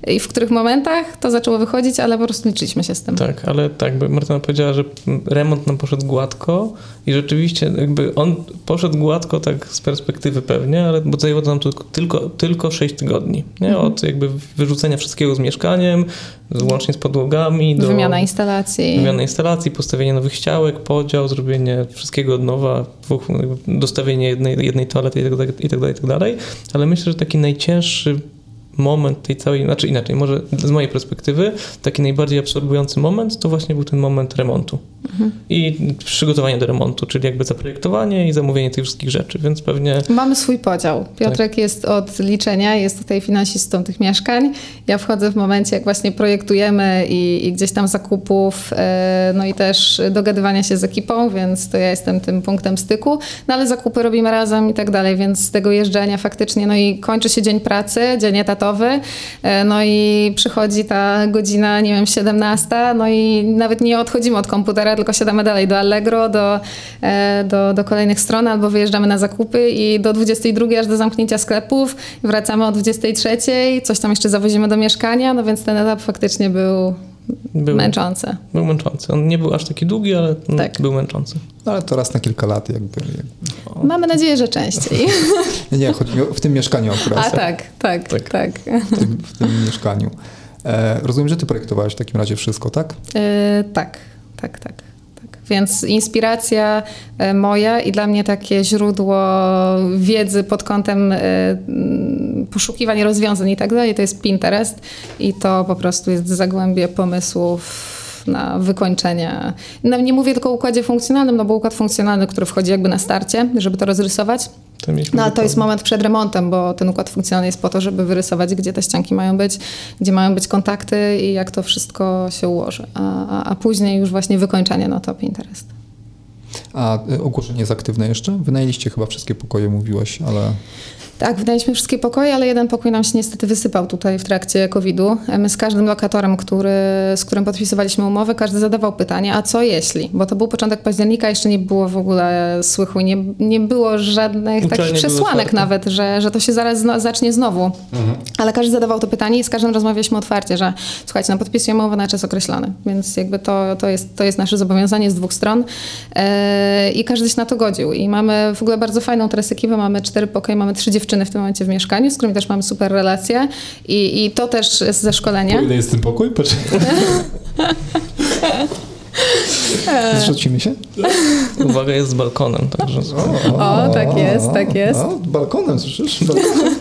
i w których momentach to zaczęło wychodzić, ale po prostu liczyliśmy się z tym. Tak, ale tak, bo Martyna powiedziała, że remont nam poszedł gładko i rzeczywiście jakby on poszedł gładko tak z perspektywy pewnie, ale bo zajęło to nam tylko, tylko, tylko 6 tygodni. Nie? Mhm. Od jakby wyrzucenia wszystkiego z mieszkaniem, łącznie z podłogami, do Wymiana instalacji. wymiany instalacji, postawienie nowych ściałek, podział, zrobienie wszystkiego od nowa, dwóch, dostawienie jednej, jednej toalety i tak, dalej, i tak dalej, i tak dalej. Ale myślę, że taki najcięższy moment tej całej, znaczy inaczej, może z mojej perspektywy, taki najbardziej absorbujący moment to właśnie był ten moment remontu. I przygotowanie do remontu, czyli jakby zaprojektowanie i zamówienie tych wszystkich rzeczy, więc pewnie Mamy swój podział. Piotrek Tak. jest od liczenia, jest tutaj finansistą tych mieszkań. Ja wchodzę w momencie, jak właśnie projektujemy i, i gdzieś tam zakupów, e, no i też dogadywania się z ekipą, więc to ja jestem tym punktem styku. No ale zakupy robimy razem i tak dalej, więc z tego jeżdżenia faktycznie, no i kończy się dzień pracy, dzień etatowy, e, no i przychodzi ta godzina, nie wiem, 17, no i nawet nie odchodzimy od komputera, tylko siadamy dalej do Allegro, do, e, do, do kolejnych stron, albo wyjeżdżamy na zakupy i do 22 aż do zamknięcia sklepów, wracamy o 23, coś tam jeszcze zawozimy do mieszkania, no więc ten etap faktycznie był był, męczący. był męczący. On nie był aż taki długi, ale no, Tak. był męczący. No, ale to raz na kilka lat jakby. jakby. Mamy nadzieję, że częściej. Nie, nie, chodzi o, w tym mieszkaniu akurat. A tak, tak, Tak. tak. W tym, w tym mieszkaniu. E, rozumiem, że ty projektowałeś w takim razie wszystko, tak? E, tak, tak, tak. tak. Więc inspiracja e, moja i dla mnie takie źródło wiedzy pod kątem e, poszukiwań rozwiązań i tak dalej, to jest Pinterest i to po prostu jest zagłębie pomysłów na wykończenie. No, nie mówię tylko o układzie funkcjonalnym, no bo układ funkcjonalny, który wchodzi jakby na starcie, żeby to rozrysować, no ale to jest moment przed remontem, bo ten układ funkcjonalny jest po to, żeby wyrysować, gdzie te ścianki mają być, gdzie mają być kontakty i jak to wszystko się ułoży. A, a, a później już właśnie wykończenie, no to Pinterest. A y, ogłoszenie jest aktywne jeszcze? Wynajęliście chyba wszystkie pokoje, mówiłaś, ale... Tak, wydaliśmy wszystkie pokoje, ale jeden pokój nam się niestety wysypał tutaj w trakcie COVID-u. My z każdym lokatorem, który, z którym podpisywaliśmy umowę, każdy zadawał pytanie, a co jeśli? Bo to był początek października, jeszcze nie było w ogóle słychu, nie, nie było żadnych Uczelnie takich przesłanek nawet, że, że to się zaraz zno, zacznie znowu. Ale każdy zadawał to pytanie i z każdym rozmawialiśmy otwarcie, że słuchajcie, no podpisujemy umowę na czas określony, więc jakby to, to, jest, to jest nasze zobowiązanie z dwóch stron e, i każdy się na to godził. I mamy w ogóle bardzo fajną teraz ekipę, mamy cztery pokoje, mamy trzy dziewczyny w tym momencie w mieszkaniu, z którymi też mamy super relacje i, i to też jest ze szkolenia. Ile jest ten pokój? Poczekaj. Zrzucimy się? Uwaga, jest z balkonem, także... O, tak jest, tak jest. O, balkonem, słyszysz? Balkonem.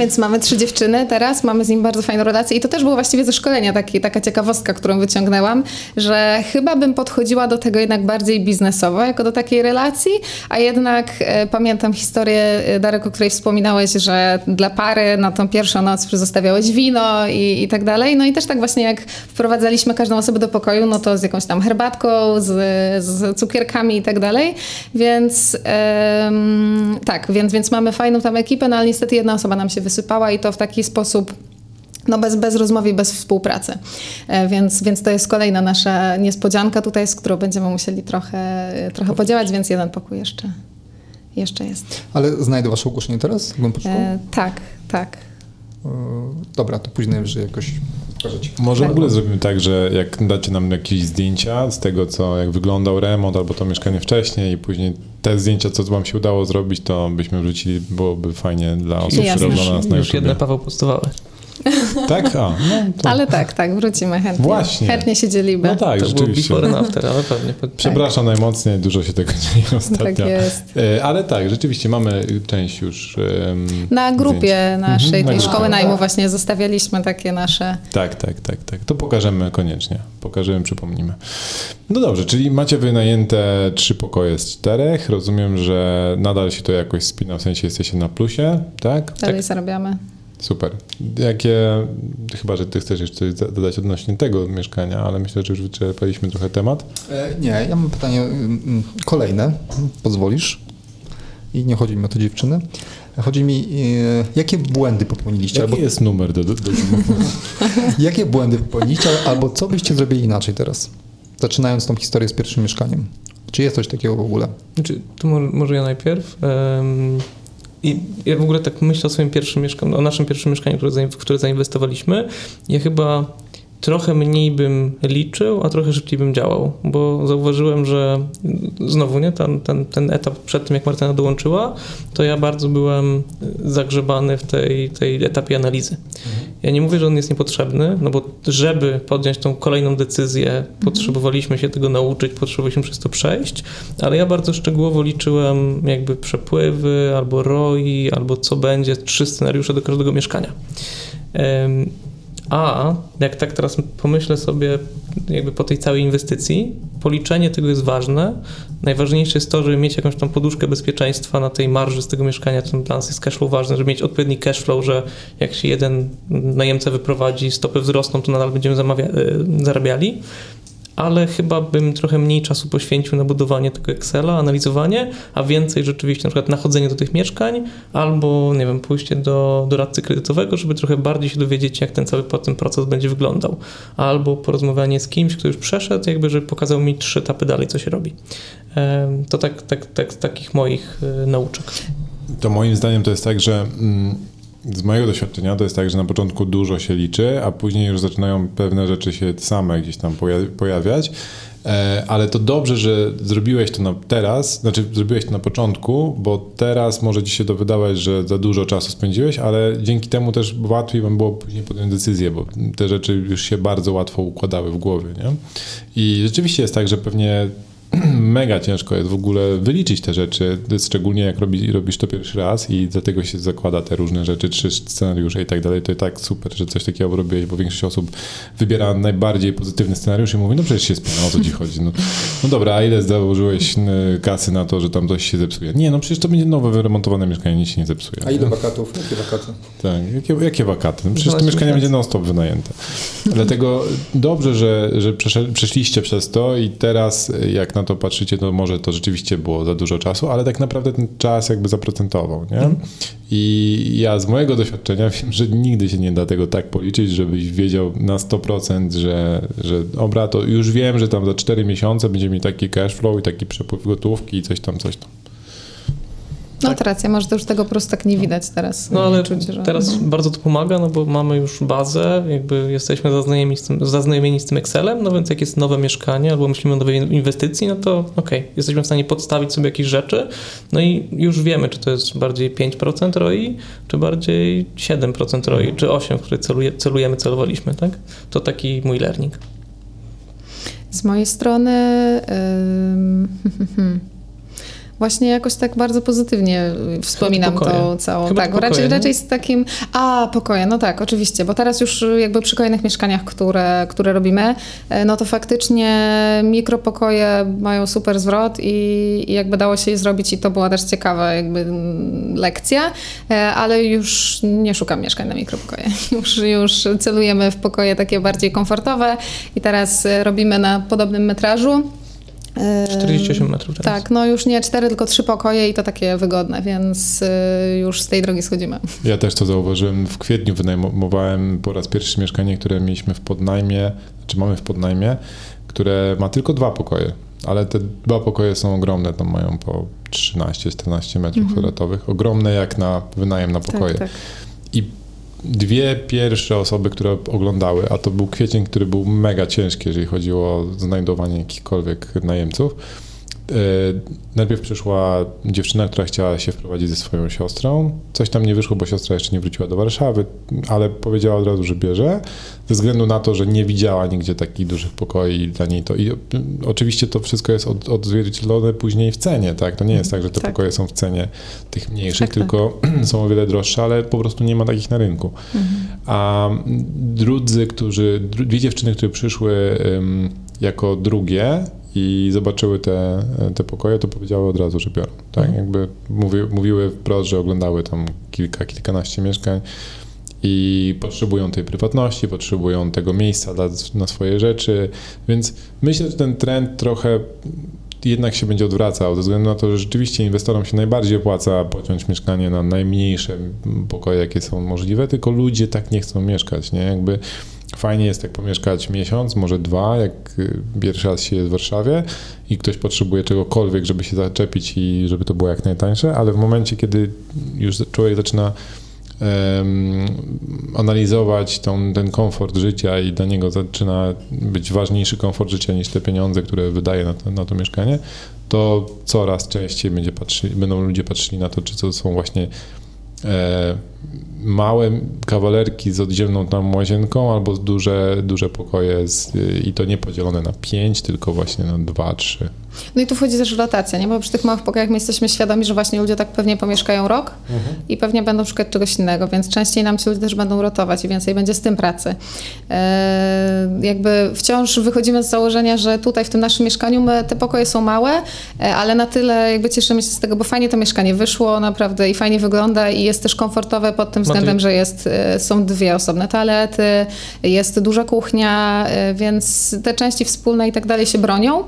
Więc mamy trzy dziewczyny teraz, mamy z nim bardzo fajną relację i to też było właściwie ze szkolenia taki, taka ciekawostka, którą wyciągnęłam, że chyba bym podchodziła do tego jednak bardziej biznesowo, jako do takiej relacji, a jednak e, pamiętam historię, e, Darek, o której wspominałeś, że dla pary na tą pierwszą noc zostawiałeś wino i, i tak dalej. No i też tak właśnie jak wprowadzaliśmy każdą osobę do pokoju, no to z jakąś tam herbatką, z, z cukierkami i tak dalej. Więc em, tak, więc, więc mamy fajną tam ekipę, no ale niestety jedna osoba nam się wysypała i to w taki sposób no bez, bez rozmowy bez współpracy. E, Więc, więc to jest kolejna nasza niespodzianka tutaj, z którą będziemy musieli trochę, trochę podziałać, więc jeden pokój jeszcze, jeszcze jest. Ale znajdę wasze ogłoszenie teraz? E, tak, tak. E, Dobra, to później że jakoś Może w Tak. ogóle zrobimy tak, że jak dacie nam jakieś zdjęcia z tego, co jak wyglądał remont albo to mieszkanie wcześniej i później te zdjęcia, co wam się udało zrobić, to byśmy wrzucili, byłoby fajnie dla osób, które oglądają nas na Już jedne Paweł postowały. Tak? A, no to... Ale tak, tak, wrócimy chętnie. Właśnie. Chętnie się dzielimy. No tak, to rzeczywiście. before and after, ale pewnie. po- Przepraszam najmocniej, dużo się tego dzieje ostatnio. Tak jest. E, Ale tak, rzeczywiście mamy część już. em, Na grupie zdjęć. naszej, Mhm, na tej grupie. szkoły najmu właśnie zostawialiśmy takie nasze... Tak, tak, tak, tak. To pokażemy koniecznie. Pokażemy, przypomnimy. No dobrze, czyli macie wynajęte trzy pokoje z czterech. Rozumiem, że nadal się to jakoś spina, w sensie jesteście na plusie, tak? Dalej zarabiamy. Super. Jakie, chyba, że ty chcesz jeszcze dodać odnośnie tego mieszkania, ale myślę, że już wyczerpaliśmy trochę temat. E, nie, ja mam pytanie mm, kolejne, pozwolisz? I nie chodzi mi o te dziewczyny. Chodzi mi, e, jakie błędy popełniliście? Jaki albo... jest numer do, do, do Jakie błędy popełniliście, albo co byście zrobili inaczej teraz? Zaczynając tą historię z pierwszym mieszkaniem. Czy jest coś takiego w ogóle? Znaczy, to może ja najpierw. Um, I ja w ogóle tak myślę o swoim pierwszym mieszkaniu, o naszym pierwszym mieszkaniu, w które zainwestowaliśmy. Ja chyba trochę mniej bym liczył, a trochę szybciej bym działał, bo zauważyłem, że znowu nie, ten, ten, ten etap przed tym, jak Martyna dołączyła, to ja bardzo byłem zagrzebany w tej, tej etapie analizy. Ja nie mówię, że on jest niepotrzebny, no bo żeby podjąć tą kolejną decyzję, potrzebowaliśmy się tego nauczyć, potrzebowaliśmy przez to przejść, ale ja bardzo szczegółowo liczyłem jakby przepływy, albo ROI, albo co będzie, trzy scenariusze do każdego mieszkania. A jak tak teraz pomyślę sobie, jakby po tej całej inwestycji, policzenie tego jest ważne. Najważniejsze jest to, żeby mieć jakąś tam poduszkę bezpieczeństwa na tej marży z tego mieszkania. Ten dla nas jest cashflow ważny, żeby mieć odpowiedni cashflow, że jak się jeden najemca wyprowadzi, stopy wzrosną, to nadal będziemy e, zarabiali ale chyba bym trochę mniej czasu poświęcił na budowanie tego Excela, analizowanie, a więcej rzeczywiście na przykład nachodzenie do tych mieszkań albo, nie wiem, pójście do doradcy kredytowego, żeby trochę bardziej się dowiedzieć, jak ten cały ten proces będzie wyglądał. Albo porozmawianie z kimś, kto już przeszedł, jakby, żeby pokazał mi trzy etapy dalej, co się robi. To tak, tak, tak takich moich e, nauczek. To moim zdaniem to jest tak, że mm, z mojego doświadczenia to jest tak, że na początku dużo się liczy, a później już zaczynają pewne rzeczy się same gdzieś tam pojawiać. E, ale to dobrze, że zrobiłeś to teraz, znaczy zrobiłeś to na początku, bo teraz może ci się to wydawać, że za dużo czasu spędziłeś, ale dzięki temu też łatwiej wam było później podjąć decyzję, bo te rzeczy już się bardzo łatwo układały w głowie. Nie? I rzeczywiście jest tak, że pewnie mega ciężko jest w ogóle wyliczyć te rzeczy, szczególnie jak robi, robisz to pierwszy raz i dlatego się zakłada te różne rzeczy, trzy scenariusze i tak dalej. To jest tak super, że coś takiego robiłeś, bo większość osób wybiera najbardziej pozytywny scenariusz i mówi, no przecież się spełnia, o co ci chodzi. No, no dobra, a ile założyłeś kasy na to, że tam coś się zepsuje? Nie, no przecież to będzie nowe, wyremontowane mieszkanie, nic się nie zepsuje. A ile wakatów? Jakie wakaty? Tak, jakie, jakie wakaty? No przecież to mieszkanie będzie non-stop wynajęte. Dlatego dobrze, że, że przeszliście przez to i teraz jak na na to patrzycie, to może to rzeczywiście było za dużo czasu, ale tak naprawdę ten czas jakby zaprocentował, nie? Mm. I ja z mojego doświadczenia wiem, że nigdy się nie da tego tak policzyć, żebyś wiedział na 100%, że, że dobra, to już wiem, że tam za 4 miesiące będzie mi taki cash flow i taki przepływ gotówki i coś tam, coś tam. No tak. racja, może to już tego prostu tak nie widać teraz. No ale czuć, że... teraz mhm. bardzo to pomaga, no bo mamy już bazę, jakby jesteśmy zaznajomieni z, tym, zaznajomieni z tym Excelem, no więc jak jest nowe mieszkanie albo myślimy o nowej inwestycji, no to okej, okay, jesteśmy w stanie podstawić sobie jakieś rzeczy, no i już wiemy, czy to jest bardziej 5% ROI, czy bardziej 7% ROI, czy 8%, w które celuje, celujemy, celowaliśmy, tak? To taki mój learning. Z mojej strony... Yy... Właśnie jakoś tak bardzo pozytywnie wspominam to całą. Chyba tak, pokoje, raczej, raczej z takim. A, pokoje, no tak, oczywiście, bo teraz już jakby przy kolejnych mieszkaniach, które, które robimy, e, no to faktycznie mikropokoje mają super zwrot i, i jakby dało się je zrobić i to była też ciekawa jakby lekcja, e, ale już nie szukam mieszkań na mikropokoje. Już, już celujemy w pokoje takie bardziej komfortowe i teraz robimy na podobnym metrażu. 48 metrów teraz. Tak, no już nie 4, tylko 3 pokoje i to takie wygodne, więc y, już z tej drogi schodzimy. Ja też to zauważyłem. W kwietniu wynajmowałem po raz pierwszy mieszkanie, które mieliśmy w podnajmie, czy mamy w podnajmie, które ma tylko dwa pokoje, ale te dwa pokoje są ogromne, tam mają po 13-14 metrów mhm. kwadratowych. Ogromne jak na wynajem na pokoje. Tak, tak. I dwie pierwsze osoby, które oglądały, a to był kwiecień, który był mega ciężki, jeżeli chodziło o znajdowanie jakichkolwiek najemców najpierw przyszła dziewczyna, która chciała się wprowadzić ze swoją siostrą. Coś tam nie wyszło, bo siostra jeszcze nie wróciła do Warszawy, ale powiedziała od razu, że bierze, ze względu na to, że nie widziała nigdzie takich dużych pokoi dla niej to. I oczywiście to wszystko jest od, odzwierciedlone później w cenie, tak? To nie jest tak, że te tak. pokoje są w cenie tych mniejszych, tak, tylko tak. są o wiele droższe, ale po prostu nie ma takich na rynku. Mhm. A drudzy, którzy, dwie dziewczyny, które przyszły um, jako drugie, i zobaczyły te, te pokoje, to powiedziały od razu, że biorą. Tak, mhm. jakby mówi, mówiły wprost, że oglądały tam kilka, kilkanaście mieszkań i potrzebują tej prywatności, potrzebują tego miejsca dla, na swoje rzeczy, więc myślę, że ten trend trochę jednak się będzie odwracał, ze względu na to, że rzeczywiście inwestorom się najbardziej opłaca pociąć mieszkanie na najmniejsze pokoje, jakie są możliwe, tylko ludzie tak nie chcą mieszkać, nie? Jakby fajnie jest tak pomieszkać miesiąc, może dwa, jak y, pierwszy raz się jest w Warszawie i ktoś potrzebuje czegokolwiek, żeby się zaczepić i żeby to było jak najtańsze, ale w momencie, kiedy już człowiek zaczyna analizować tą, ten komfort życia i dla niego zaczyna być ważniejszy komfort życia niż te pieniądze, które wydaje na to, na to mieszkanie, to coraz częściej będzie patrzy, będą ludzie patrzyli na to, czy to są właśnie małe kawalerki z oddzielną tam łazienką albo duże, duże pokoje z, i to nie podzielone na pięć, tylko właśnie na dwa, trzy. No i tu wchodzi też rotacja, nie? Bo przy tych małych pokojach my jesteśmy świadomi, że właśnie ludzie tak pewnie pomieszkają rok mhm. i pewnie będą szukać czegoś innego, więc częściej nam ci ludzie też będą rotować i więcej będzie z tym pracy. E, jakby wciąż wychodzimy z założenia, że tutaj w tym naszym mieszkaniu my, te pokoje są małe, e, ale na tyle jakby cieszymy się z tego, bo fajnie to mieszkanie wyszło naprawdę i fajnie wygląda i jest też komfortowe pod tym względem, że jest, e, są dwie osobne toalety, jest duża kuchnia, więc te części wspólne i tak dalej się bronią,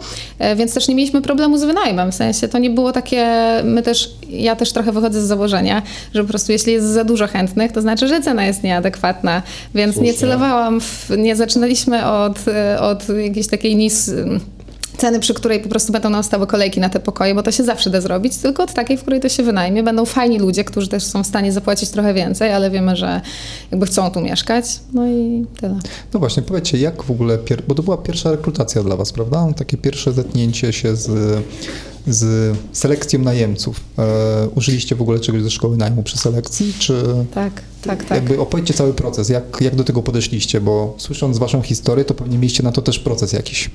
więc też nie mieliśmy problemu z wynajmem, w sensie to nie było takie, my też, ja też trochę wychodzę z założenia, że po prostu jeśli jest za dużo chętnych, to znaczy, że cena jest nieadekwatna, więc Słusznie. nie celowałam, w, nie zaczynaliśmy od, od jakiejś takiej nis ceny, przy której po prostu będą nastały kolejki na te pokoje, bo to się zawsze da zrobić, tylko od takiej, w której to się wynajmie. Będą fajni ludzie, którzy też są w stanie zapłacić trochę więcej, ale wiemy, że jakby chcą tu mieszkać. No i tyle. No właśnie, powiedzcie, jak w ogóle, bo to była pierwsza rekrutacja dla Was, prawda? Takie pierwsze zetknięcie się z z selekcją najemców. E, użyliście w ogóle czegoś ze szkoły najmu przy selekcji, czy... Tak, tak, tak. Jakby opowiedzcie cały proces, jak, jak do tego podeszliście, bo słysząc waszą historię, to pewnie mieliście na to też proces jakiś.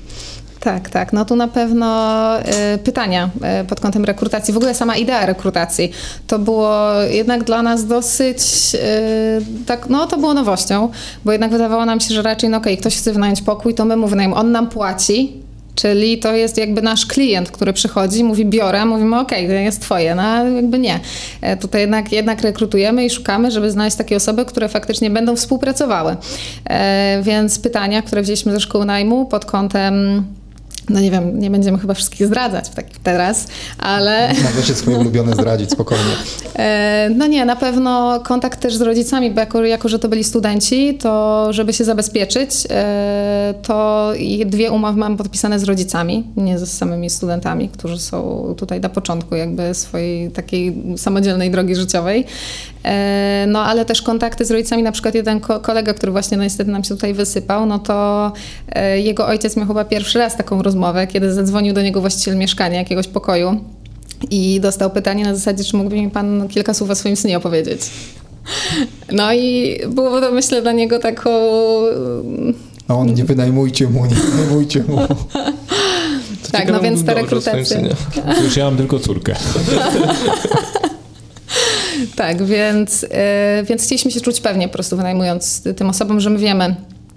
Tak, tak. No tu na pewno y, pytania y, pod kątem rekrutacji. W ogóle sama idea rekrutacji to było jednak dla nas dosyć y, tak, no to było nowością, bo jednak wydawało nam się, że raczej no okej, okay, ktoś chce wynająć pokój, to my mu wynajmujemy, on nam płaci, Czyli to jest jakby nasz klient, który przychodzi, mówi biorę, mówimy ok, to jest twoje, no jakby nie. E, tutaj jednak, jednak rekrutujemy i szukamy, żeby znaleźć takie osoby, które faktycznie będą współpracowały. E, więc pytania, które wzięliśmy ze szkoły najmu pod kątem no nie wiem, nie będziemy chyba wszystkich zdradzać tak teraz, ale... Możecie swoje ulubione zdradzić spokojnie. E, no nie, na pewno kontakt też z rodzicami, bo jako, jako że to byli studenci, to żeby się zabezpieczyć, e, to dwie umowy mam podpisane z rodzicami, nie z samymi studentami, którzy są tutaj na początku jakby swojej takiej samodzielnej drogi życiowej. E, no ale też kontakty z rodzicami, na przykład jeden kolega, który właśnie no, niestety nam się tutaj wysypał, no to jego ojciec miał chyba pierwszy raz taką rozmowę kiedy zadzwonił do niego właściciel mieszkania, jakiegoś pokoju i dostał pytanie na zasadzie, czy mógłby mi pan kilka słów o swoim synie opowiedzieć. No i było to myślę dla niego taką... A on nie wynajmujcie mu, nie wynajmujcie mu. tak, no więc ta rekrutacja. Już ja mam tylko córkę. tak, więc, yy, więc chcieliśmy się czuć pewnie po prostu wynajmując tym osobom, że my wiemy,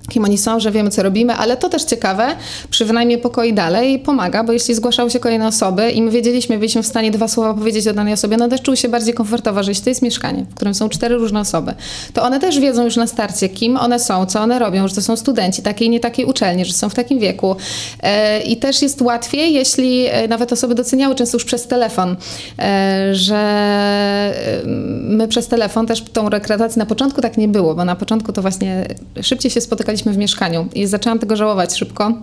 kim oni są, że wiemy, co robimy, ale to też ciekawe, przy wynajmie pokoi dalej pomaga, bo jeśli zgłaszały się kolejne osoby i my wiedzieliśmy, byliśmy w stanie dwa słowa powiedzieć o danej osobie, no też czuły się bardziej komfortowo, że jeśli to jest mieszkanie, w którym są cztery różne osoby, to one też wiedzą już na starcie, kim one są, co one robią, że to są studenci takiej nie takiej uczelni, że są w takim wieku. E, I też jest łatwiej, jeśli e, nawet osoby doceniały często już przez telefon, e, że my przez telefon też tą rekrutację na początku tak nie było, bo na początku to właśnie szybciej się spotykaliśmy w mieszkaniu i zaczęłam tego żałować szybko,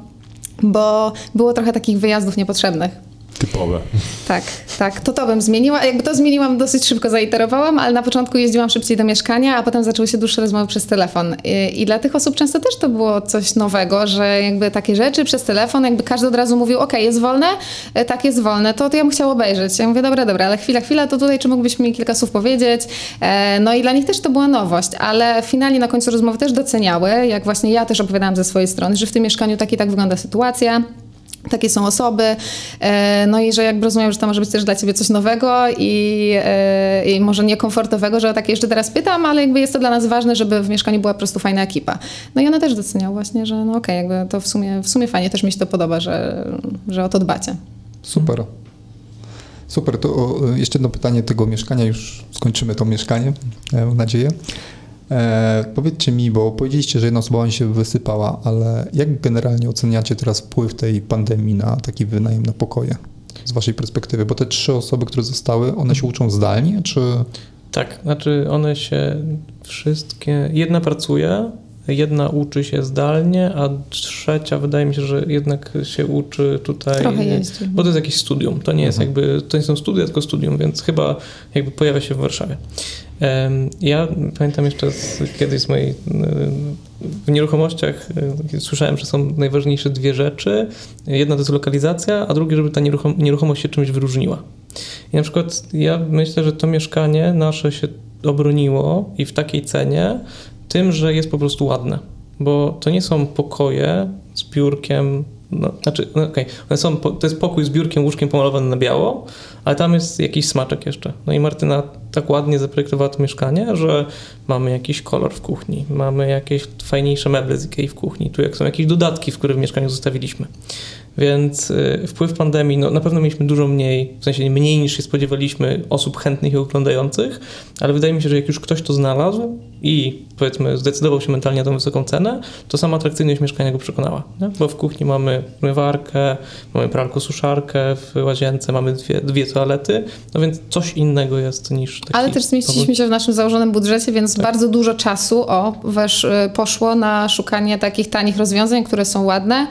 bo było trochę takich wyjazdów niepotrzebnych. Typowe. Tak, tak. To to bym zmieniła. Jakby to zmieniłam, dosyć szybko zaiterowałam, ale na początku jeździłam szybciej do mieszkania, a potem zaczęły się dłuższe rozmowy przez telefon. I, I, dla tych osób często też to było coś nowego, że jakby takie rzeczy przez telefon, jakby każdy od razu mówił, ok, jest wolne, e, tak jest wolne, to, to ja bym chciała obejrzeć. Ja mówię, dobra, dobra, ale chwila, chwila, to tutaj czy mógłbyś mi kilka słów powiedzieć? E, no i dla nich też to była nowość, ale finalnie na końcu rozmowy też doceniały, jak właśnie ja też opowiadałam ze swojej strony, że w tym mieszkaniu tak i tak wygląda sytuacja takie są osoby, e, no i że jakby rozumiem, że to może być też dla ciebie coś nowego i, e, i może niekomfortowego, że o takie jeszcze teraz pytam, ale jakby jest to dla nas ważne, żeby w mieszkaniu była po prostu fajna ekipa. No i ona też doceniała właśnie, że no okej, okay, jakby to w sumie, w sumie fajnie, też mi się to podoba, że, że o to dbacie. Super. Super, to jeszcze jedno pytanie tego mieszkania, już skończymy to mieszkanie, mam nadzieję. E, powiedzcie mi, bo powiedzieliście, że jedna osoba się wysypała, ale jak generalnie oceniacie teraz wpływ tej pandemii na taki wynajem na pokoje z waszej perspektywy? Bo te trzy osoby, które zostały, one się uczą zdalnie, czy... Tak, znaczy one się wszystkie. Jedna pracuje, jedna uczy się zdalnie, a trzecia wydaje mi się, że jednak się uczy tutaj. Trochę jeździ. Bo to jest jakieś studium. To nie jest jakby, to nie są studia, tylko studium, więc chyba jakby pojawia się w Warszawie. Ja pamiętam jeszcze z, kiedyś z mojej. y, W nieruchomościach y, słyszałem, że są najważniejsze dwie rzeczy. Jedna to jest lokalizacja, a drugie, żeby ta nieruchom- nieruchomość się czymś wyróżniła. I na przykład ja myślę, że to mieszkanie nasze się obroniło i w takiej cenie tym, że jest po prostu ładne. Bo to nie są pokoje z biurkiem, no, znaczy, no okej, one są, to jest pokój z biurkiem, łóżkiem pomalowany na biało, ale tam jest jakiś smaczek jeszcze. No i Martyna tak ładnie zaprojektowała to mieszkanie, że mamy jakiś kolor w kuchni, mamy jakieś fajniejsze meble z Ikei w kuchni, tu jak są jakieś dodatki, w które w mieszkaniu zostawiliśmy. Więc y, wpływ pandemii, no na pewno mieliśmy dużo mniej, w sensie mniej niż się spodziewaliśmy osób chętnych i oglądających, ale wydaje mi się, że jak już ktoś to znalazł i powiedzmy zdecydował się mentalnie na tą wysoką cenę, to sama atrakcyjność mieszkania go przekonała. Nie? Bo w kuchni mamy mywarkę, mamy pralko suszarkę w łazience, mamy dwie, dwie toalety, no więc coś innego jest niż taki Ale też zmieściliśmy się w naszym założonym budżecie, więc Tak. bardzo dużo czasu o, wesz, y, poszło na szukanie takich tanich rozwiązań, które są ładne.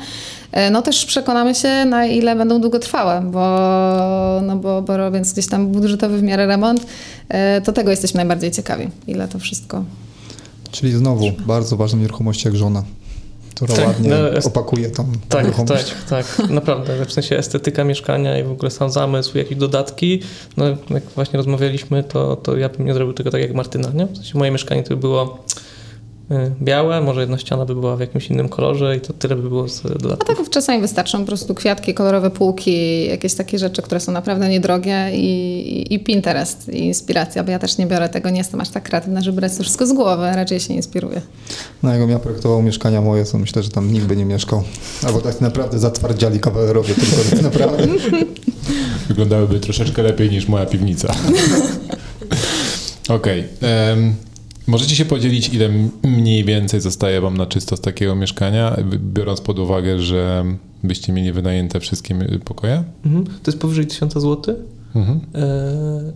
E, No też przekonamy się, na ile będą długotrwałe, bo, no bo, bo robiąc gdzieś tam budżetowy w miarę remont, e, to tego jesteśmy najbardziej ciekawi, ile to wszystko Czyli znowu bardzo ważna nieruchomość jak żona, która Tak, ładnie no, jest- opakuje tą Tak, nieruchomość. tak, tak, naprawdę. W sensie estetyka mieszkania i w ogóle sam zamysł, jakieś dodatki. No jak właśnie rozmawialiśmy, to, to ja bym nie zrobił tego tak jak Martyna, nie? W sensie moje mieszkanie to by było białe, może jedna ściana by była w jakimś innym kolorze i to tyle by było z A dodatków. tak czasami wystarczą po prostu kwiatki, kolorowe półki, jakieś takie rzeczy, które są naprawdę niedrogie i, i, i Pinterest, i inspiracja, bo ja też nie biorę tego, nie jestem aż tak kreatywna, żeby brać to wszystko z głowy, raczej się inspiruję. No jakbym ja projektował mieszkania moje, to myślę, że tam nikt by nie mieszkał. Albo tak naprawdę zatwardziali kawalerowie, tylko tak naprawdę. Wyglądałyby troszeczkę lepiej niż moja piwnica. Okej. em, Możecie się podzielić, ile mniej więcej zostaje Wam na czysto z takiego mieszkania, biorąc pod uwagę, że byście mieli wynajęte wszystkie pokoje? Mhm. To jest powyżej 1000 zł Mhm.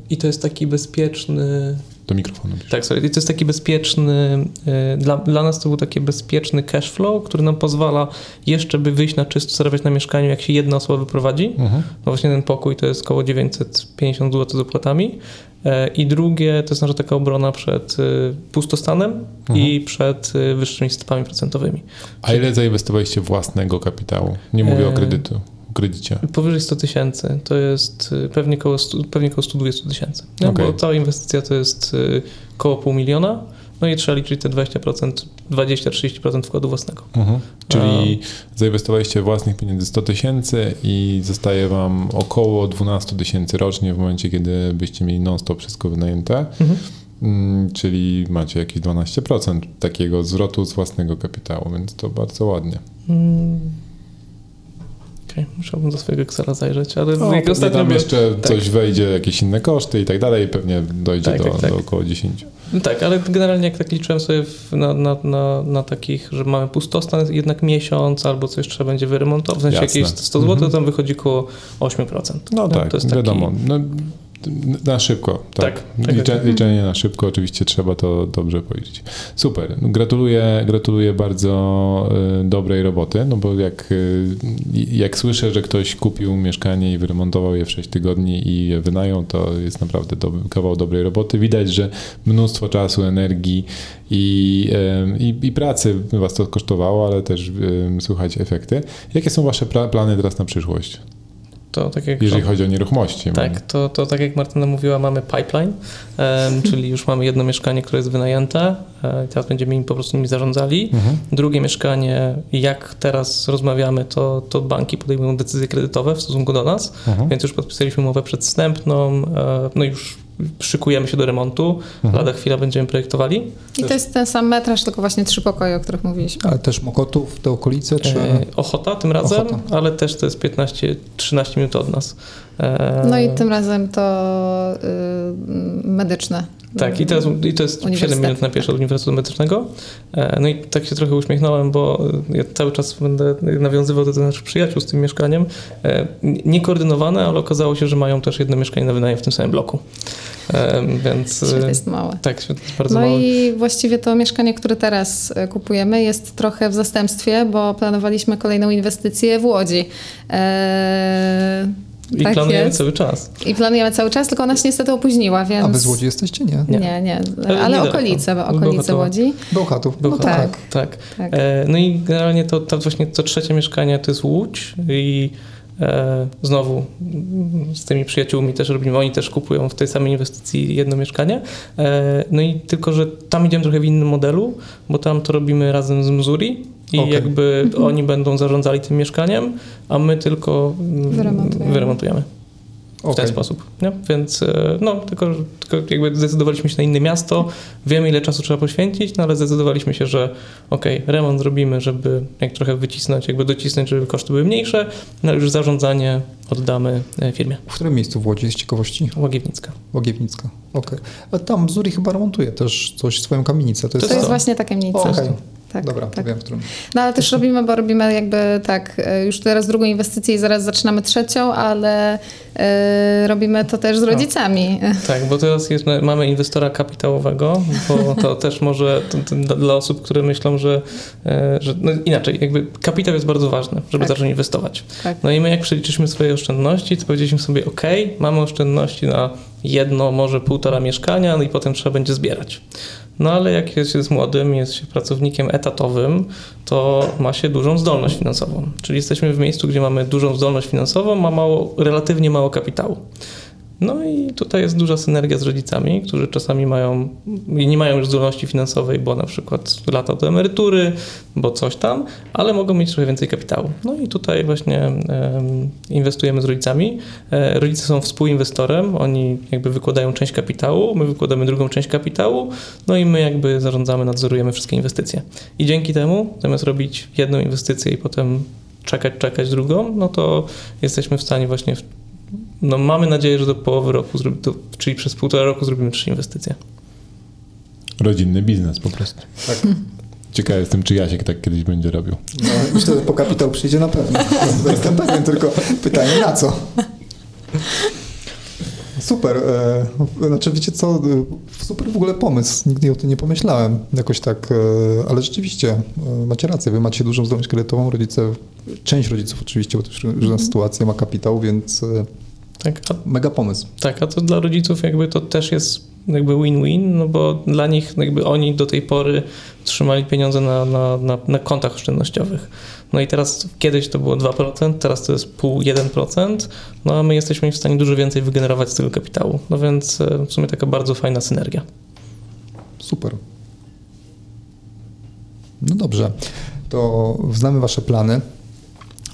i to jest taki bezpieczny Do mikrofonu. piszę. Tak, sorry. I to jest taki bezpieczny, y, dla, dla nas to był taki bezpieczny cash flow, który nam pozwala jeszcze by wyjść na czysto, zarabiać na mieszkaniu, jak się jedna osoba wyprowadzi. Mhm. No właśnie ten pokój to jest około 950 zł z opłatami. E, I drugie to jest nasza taka obrona przed y, pustostanem i przed wyższymi stopami procentowymi. A ile zainwestowaliście własnego kapitału? Nie mówię o E, kredytu, o kredycie. Powyżej 100 tysięcy to jest y, pewnie koło, pewnie koło 120 tysięcy. nie? Okej. Bo ta inwestycja to jest y, koło pół miliona. No i trzeba liczyć te 20%, 20-30% wkładu własnego. Mhm. Czyli zainwestowaliście własnych pieniędzy 100 tysięcy i zostaje Wam około 12 tysięcy rocznie w momencie, kiedy byście mieli non-stop wszystko wynajęte. Mhm. Mm, Czyli macie jakieś 12% takiego zwrotu z własnego kapitału, więc to bardzo ładnie. Mm. Okej, musiałbym do swojego Excela zajrzeć, ale No, jak pewnie ostatnio tam jeszcze tak. coś wejdzie, jakieś inne koszty i tak dalej, pewnie dojdzie Tak, do, tak, tak. do około 10. No tak, ale generalnie jak tak liczyłem sobie na, na, na, na takich, że mamy pustostan jednak miesiąc albo coś trzeba będzie wyremontować, w sensie Jasne. jakieś 100 zł, Mhm. to tam wychodzi około 8%. No tak, to jest taki- wiadomo. No, na szybko, tak. Tak, tak, Licze, tak. Liczenie na szybko, oczywiście trzeba to dobrze policzyć. Super, gratuluję, gratuluję bardzo y, dobrej roboty, no bo jak, y, jak słyszę, że ktoś kupił mieszkanie i wyremontował je w 6 tygodni i je wynajął, to jest naprawdę kawał dobrej roboty. Widać, że mnóstwo czasu, energii i, y, i, i pracy was to kosztowało, ale też słychać efekty. Jakie są wasze pla- plany teraz na przyszłość, To tak jak jeżeli chodzi o nieruchomości? Tak, to, to tak jak Martyna mówiła, mamy pipeline, em, czyli już mamy jedno mieszkanie, które jest wynajęte, e, i teraz będziemy im po prostu nimi zarządzali. Mhm. Drugie mieszkanie, jak teraz rozmawiamy, to, to banki podejmują decyzje kredytowe w stosunku do nas, Mhm. więc już podpisaliśmy umowę przedwstępną, e, no już szykujemy się do remontu, Mhm. lada chwila będziemy projektowali. I to jest ten sam metraż, tylko właśnie trzy pokoje, o których mówiliśmy. Ale też Mokotów, te okolice, czy... E, Ochota tym razem, Ochota. ale też to jest 15-13 minut od nas. E, No i tym razem to y, medyczne. Tak, i, teraz, i to jest 7 Uniwersytet. minut na pierwsze od Uniwersytetu Medycznego. E, No i tak się trochę uśmiechnąłem, bo ja cały czas będę nawiązywał do naszych przyjaciół z tym mieszkaniem. E, Niekoordynowane, ale okazało się, że mają też jedno mieszkanie na wynajem w tym samym bloku. E, Więc... Świat e, jest małe. Tak, świat jest bardzo No mały. i właściwie to mieszkanie, które teraz e, kupujemy, jest trochę w zastępstwie, bo planowaliśmy kolejną inwestycję w Łodzi. Eee, I tak planujemy jest. cały czas. I planujemy cały czas, tylko ona się niestety opóźniła, więc... A wy z Łodzi jesteście? Nie. Nie. Nie, nie, Ale ale niedaleko. okolice, bo okolice Bełchatowa. Łodzi. Bełchatów. Był No tak. tak. Tak. Tak. E, No i generalnie to, to właśnie to trzecie mieszkanie to jest Łódź i e, znowu z tymi przyjaciółmi też robimy, oni też kupują w tej samej inwestycji jedno mieszkanie. E, no i tylko, że tam idziemy trochę w innym modelu, bo tam to robimy razem z Missouri i Okej. jakby oni będą zarządzali tym mieszkaniem, a my tylko mm, Wyremontujemy. wyremontujemy w ten sposób. Nie? Więc e, no, tylko, tylko jakby zdecydowaliśmy się na inne miasto, wiemy ile czasu trzeba poświęcić, no ale zdecydowaliśmy się, że okej, remont zrobimy, żeby jak trochę wycisnąć, jakby docisnąć, żeby koszty były mniejsze, no ale już zarządzanie oddamy e, firmie. W którym miejscu w Łodzi z ciekawości? Łagiewnicka. Łagiewnicka. Okej. A tam Zuri chyba remontuje też coś, swoją kamienicę. To jest, To jest właśnie ta kamienica. O, Okej. Tak, Dobra, to tak. wiem, w którym. No ale też robimy, bo robimy jakby tak, e, już teraz drugą inwestycję i zaraz zaczynamy trzecią, ale e, robimy to też z rodzicami. Tak, bo teraz jest, mamy inwestora kapitałowego, bo to też może to, to dla- dla osób, które myślą, że, e, że no inaczej, jakby kapitał jest bardzo ważny, żeby Tak. zacząć inwestować. Tak. No i my jak przeliczyliśmy swoje oszczędności, to powiedzieliśmy sobie, ok, mamy oszczędności na jedno, może półtora mieszkania, no i potem trzeba będzie zbierać. No ale jak jest z młodym, jest się pracownikiem etatowym, to ma się dużą zdolność finansową. Czyli jesteśmy w miejscu, gdzie mamy dużą zdolność finansową, ma mało, relatywnie mało kapitału. No i tutaj jest duża synergia z rodzicami, którzy czasami mają i nie mają już zdolności finansowej, bo na przykład lata do emerytury, bo coś tam, ale mogą mieć trochę więcej kapitału. No i tutaj właśnie em, inwestujemy z rodzicami. E, rodzice są współinwestorem, oni jakby wykładają część kapitału, my wykładamy drugą część kapitału, no i my jakby zarządzamy, nadzorujemy wszystkie inwestycje. I dzięki temu, zamiast robić jedną inwestycję i potem czekać, czekać drugą, no to jesteśmy w stanie właśnie no mamy nadzieję, że do połowy roku, zrobi, to, czyli przez półtora roku zrobimy trzy inwestycje. Rodzinny biznes po prostu. Tak. Ciekawy jestem, czy Jasiek tak kiedyś będzie robił. No, myślę, że po kapitał przyjdzie na pewno. Jestem pewien, tylko pytanie na co? Super. E, znaczy, wiecie co? e, Super w ogóle pomysł. Nigdy o tym nie pomyślałem. Jakoś tak, e, ale rzeczywiście macie rację. Wy macie dużą zdolność kredytową. Rodzice, część rodziców oczywiście, bo to już różna sytuacja, ma kapitał, więc Tak a, mega pomysł. tak, a to dla rodziców jakby to też jest jakby win-win, no bo dla nich jakby oni do tej pory trzymali pieniądze na, na, na, na kontach oszczędnościowych. No i teraz kiedyś to było 2%, teraz to jest pół 1%, no a my jesteśmy w stanie dużo więcej wygenerować z tego kapitału. No więc e, w sumie taka bardzo fajna synergia. Super. No dobrze, to znamy Wasze plany.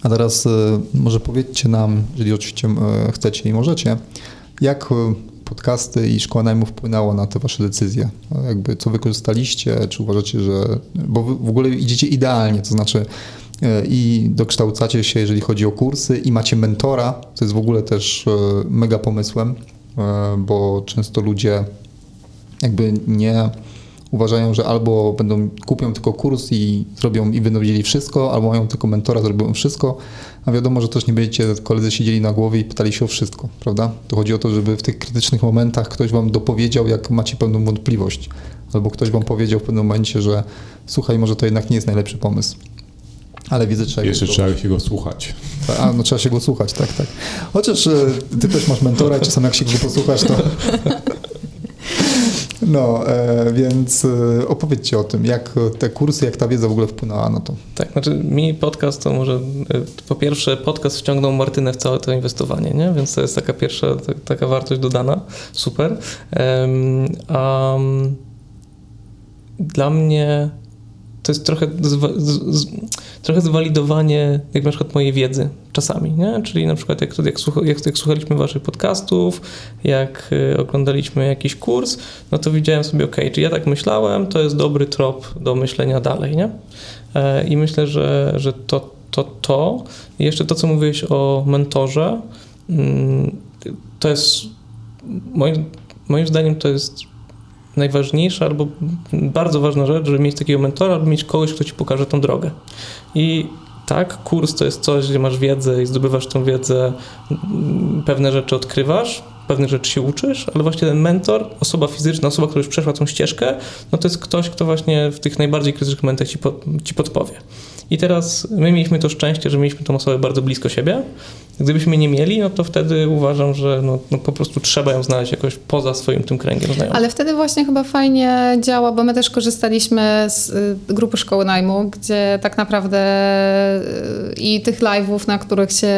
A teraz e, może powiedzcie nam, jeżeli oczywiście e, chcecie i możecie, jak e, podcasty i szkoła najmu wpłynęło na te Wasze decyzje? Jakby co wykorzystaliście? Czy uważacie, że. Bo w ogóle idziecie idealnie, to znaczy i dokształcacie się, jeżeli chodzi o kursy, i macie mentora, co jest w ogóle też mega pomysłem, bo często ludzie jakby nie uważają, że albo będą kupią tylko kurs i zrobią i będą wiedzieli wszystko, albo mają tylko mentora, zrobią wszystko, a wiadomo, że też nie będziecie koledzy siedzieli na głowie i pytali się o wszystko, prawda? To chodzi o to, żeby w tych krytycznych momentach ktoś wam dopowiedział, jak macie pewną wątpliwość, albo ktoś wam powiedział w pewnym momencie, że słuchaj, może to jednak nie jest najlepszy pomysł. Ale wiedzę, trzeba Jeszcze trzeba się go słuchać. a, no trzeba się go słuchać, tak, tak. Chociaż e, ty też masz mentora i czasem jak się go posłuchasz, to... No, e, więc e, opowiedzcie o tym, jak te kursy, jak ta wiedza w ogóle wpłynęła na to. Tak, znaczy mi podcast to może, y, po pierwsze podcast wciągnął Martynę w całe to inwestowanie, nie? więc to jest taka pierwsza, ta, taka wartość dodana, super. Um, a um, dla mnie to jest trochę, z, z, trochę zwalidowanie jak na przykład mojej wiedzy czasami, nie? czyli na przykład jak, jak, jak, jak słuchaliśmy waszych podcastów, jak y, oglądaliśmy jakiś kurs, no to widziałem sobie, ok, czy ja tak myślałem, to jest dobry trop do myślenia dalej, nie? E, I myślę, że, że to, to, to. I jeszcze to, co mówiłeś o mentorze, mm, to jest moim, moim zdaniem to jest najważniejsza albo bardzo ważna rzecz, żeby mieć takiego mentora, albo mieć kogoś, kto ci pokaże tą drogę. I tak, kurs to jest coś, gdzie masz wiedzę i zdobywasz tą wiedzę, pewne rzeczy odkrywasz, pewnych rzeczy się uczysz, ale właśnie ten mentor, osoba fizyczna, osoba, która już przeszła tą ścieżkę, no to jest ktoś, kto właśnie w tych najbardziej krytycznych momentach ci, po, ci podpowie. I teraz my mieliśmy to szczęście, że mieliśmy tą osobę bardzo blisko siebie. Gdybyśmy nie mieli, no to wtedy uważam, że no, no po prostu trzeba ją znaleźć jakoś poza swoim tym kręgiem znajomych. Ale wtedy właśnie chyba fajnie działa, bo my też korzystaliśmy z y, grupy Szkoły Najmu, gdzie tak naprawdę y, i tych live'ów, na których się,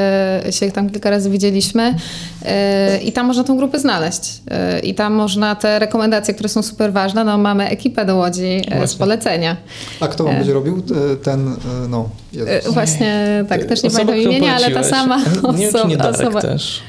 się tam kilka razy widzieliśmy y, i tam można tą grupę znaleźć. I tam można te rekomendacje, które są super ważne, no mamy ekipę do Łodzi właśnie. z polecenia. A kto wam będzie robił ten, no... Jezus. Właśnie, tak, też nie pamiętam imienia, ale ta sama osoba. Nie wiem, czy nie Darek osoba. też.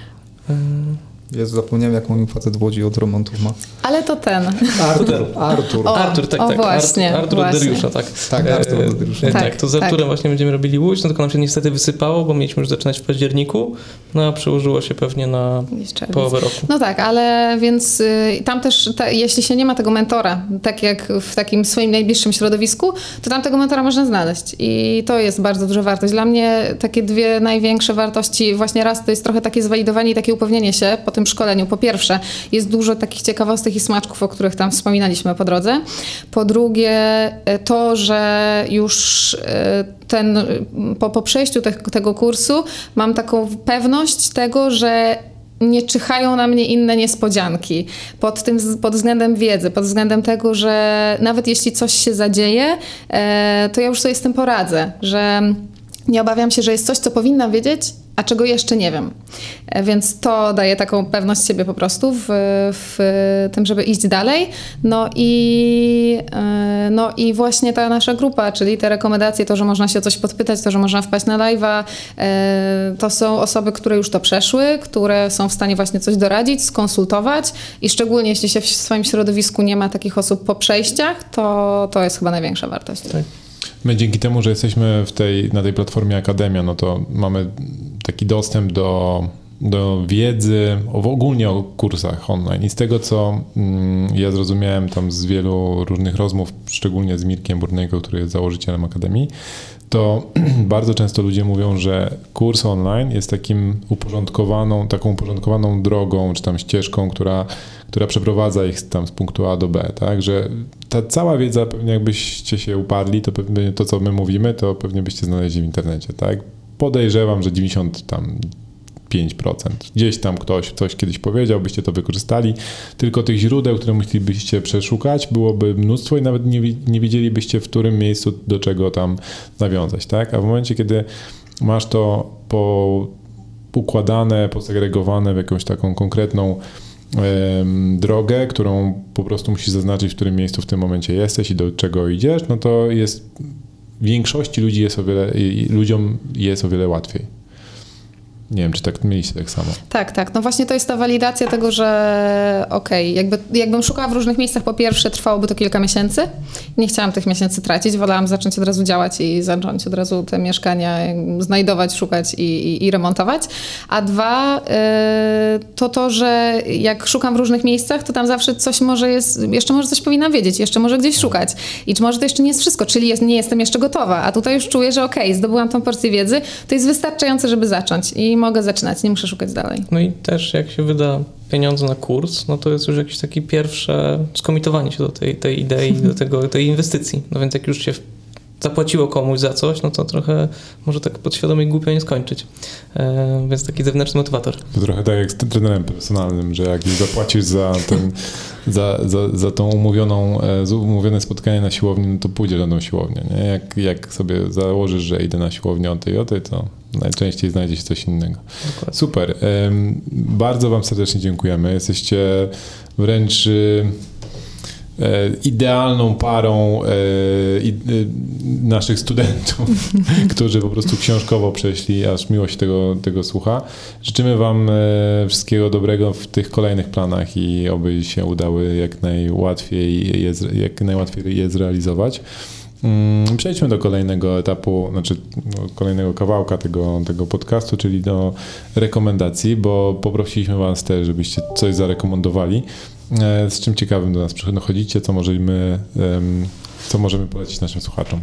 Jezu, zapomniałem, jaką mi facet w Łodzi od remontów ma. Ale to ten. Artur. Artur, o, Artur tak, o, tak. Właśnie, Artur od Dariusza, tak. Tak, Artur od Dariusza. E, tak, tak, to z Arturem tak. właśnie będziemy robili Łódź, no tylko nam się niestety wysypało, bo mieliśmy już zaczynać w październiku, no a przełożyło się pewnie na połowę roku. No tak, ale więc y, tam też, ta, jeśli się nie ma tego mentora, tak jak w takim swoim najbliższym środowisku, to tam tego mentora można znaleźć i to jest bardzo duża wartość. Dla mnie takie dwie największe wartości, właśnie raz to jest trochę takie zwalidowanie i takie upewnienie się po tym szkoleniu. Po pierwsze, pierwsze, jest dużo takich ciekawostek i smaczków, o których tam wspominaliśmy po drodze. Po drugie, e, to, że już e, ten, po, po przejściu te, tego kursu mam taką pewność tego, że nie czyhają na mnie inne niespodzianki pod, tym, pod względem wiedzy, pod względem tego, że nawet jeśli coś się zadzieje, e, to ja już sobie z tym poradzę, że nie obawiam się, że jest coś, co powinnam wiedzieć, a czego jeszcze nie wiem. E, więc to daje taką pewność siebie po prostu w, w tym, żeby iść dalej. No i, e, no i właśnie ta nasza grupa, czyli te rekomendacje, to, że można się coś podpytać, to, że można wpaść na live'a, e, to są osoby, które już to przeszły, które są w stanie właśnie coś doradzić, skonsultować i szczególnie jeśli się w swoim środowisku nie ma takich osób po przejściach, to, to jest chyba największa wartość. Tak. My dzięki temu, że jesteśmy w tej, na tej platformie Akademia, no to mamy taki dostęp do, do wiedzy, ogólnie o kursach online. I z tego, co mm, ja zrozumiałem tam z wielu różnych rozmów, szczególnie z Mirkiem Burnego, który jest założycielem Akademii, to bardzo często ludzie mówią, że kurs online jest takim uporządkowaną, taką uporządkowaną drogą, czy tam ścieżką, która, która przeprowadza ich tam z punktu A do B, tak? Że ta cała wiedza, pewnie jakbyście się upadli, to pewnie to, co my mówimy, to pewnie byście znaleźli w internecie, tak? Podejrzewam, że 90 tam 5%. Gdzieś tam ktoś coś kiedyś powiedział, byście to wykorzystali. Tylko tych źródeł, które musielibyście przeszukać, byłoby mnóstwo i nawet nie, nie wiedzielibyście, w którym miejscu do czego tam nawiązać, tak? A w momencie, kiedy masz to po układane, posegregowane w jakąś taką konkretną drogę, którą po prostu musisz zaznaczyć, w którym miejscu w tym momencie jesteś i do czego idziesz, no to jest większości ludzi jest o wiele, ludziom jest o wiele łatwiej. Nie wiem, czy tak mieliście tak samo. Tak, tak. No właśnie to jest ta walidacja tego, że okej, okay, jakby, jakbym szukała w różnych miejscach, po pierwsze trwałoby to kilka miesięcy. Nie chciałam tych miesięcy tracić, wolałam zacząć od razu działać i zacząć od razu te mieszkania znajdować, szukać i, i, i remontować. A dwa, yy, to to, że jak szukam w różnych miejscach, to tam zawsze coś może jest, jeszcze może coś powinnam wiedzieć, jeszcze może gdzieś szukać. I czy może to jeszcze nie jest wszystko, czyli jest, nie jestem jeszcze gotowa, a tutaj już czuję, że okej, okay, zdobyłam tą porcję wiedzy, to jest wystarczające, żeby zacząć. I mogę zaczynać, nie muszę szukać dalej. No i też jak się wyda pieniądze na kurs, no to jest już jakieś takie pierwsze skomitowanie się do tej, tej idei, do tego, tej inwestycji. No więc jak już się zapłaciło komuś za coś, no to trochę może tak podświadomie głupio nie skończyć. E, więc taki zewnętrzny motywator. To trochę tak jak z tym trenerem personalnym, że jak zapłacisz za, ten, za, za, za tą umówioną, e, umówione spotkanie na siłowni, no to pójdziesz na tą siłownię. Nie? Jak, jak sobie założysz, że idę na siłownię od tej o tej, to najczęściej znajdzie się coś innego. Dokładnie. Super. Bardzo Wam serdecznie dziękujemy. Jesteście wręcz y, E, idealną parą e, e, naszych studentów, którzy po prostu książkowo przeszli, aż miło się tego, tego słucha. Życzymy Wam wszystkiego dobrego w tych kolejnych planach i oby się udały jak najłatwiej je, jak najłatwiej je zrealizować. Mm, przejdźmy do kolejnego etapu, znaczy no, kolejnego kawałka tego, tego podcastu, czyli do rekomendacji, bo poprosiliśmy Was też, żebyście coś zarekomendowali. E, z czym ciekawym do nas przychodzicie, co możemy, co możemy polecić naszym słuchaczom?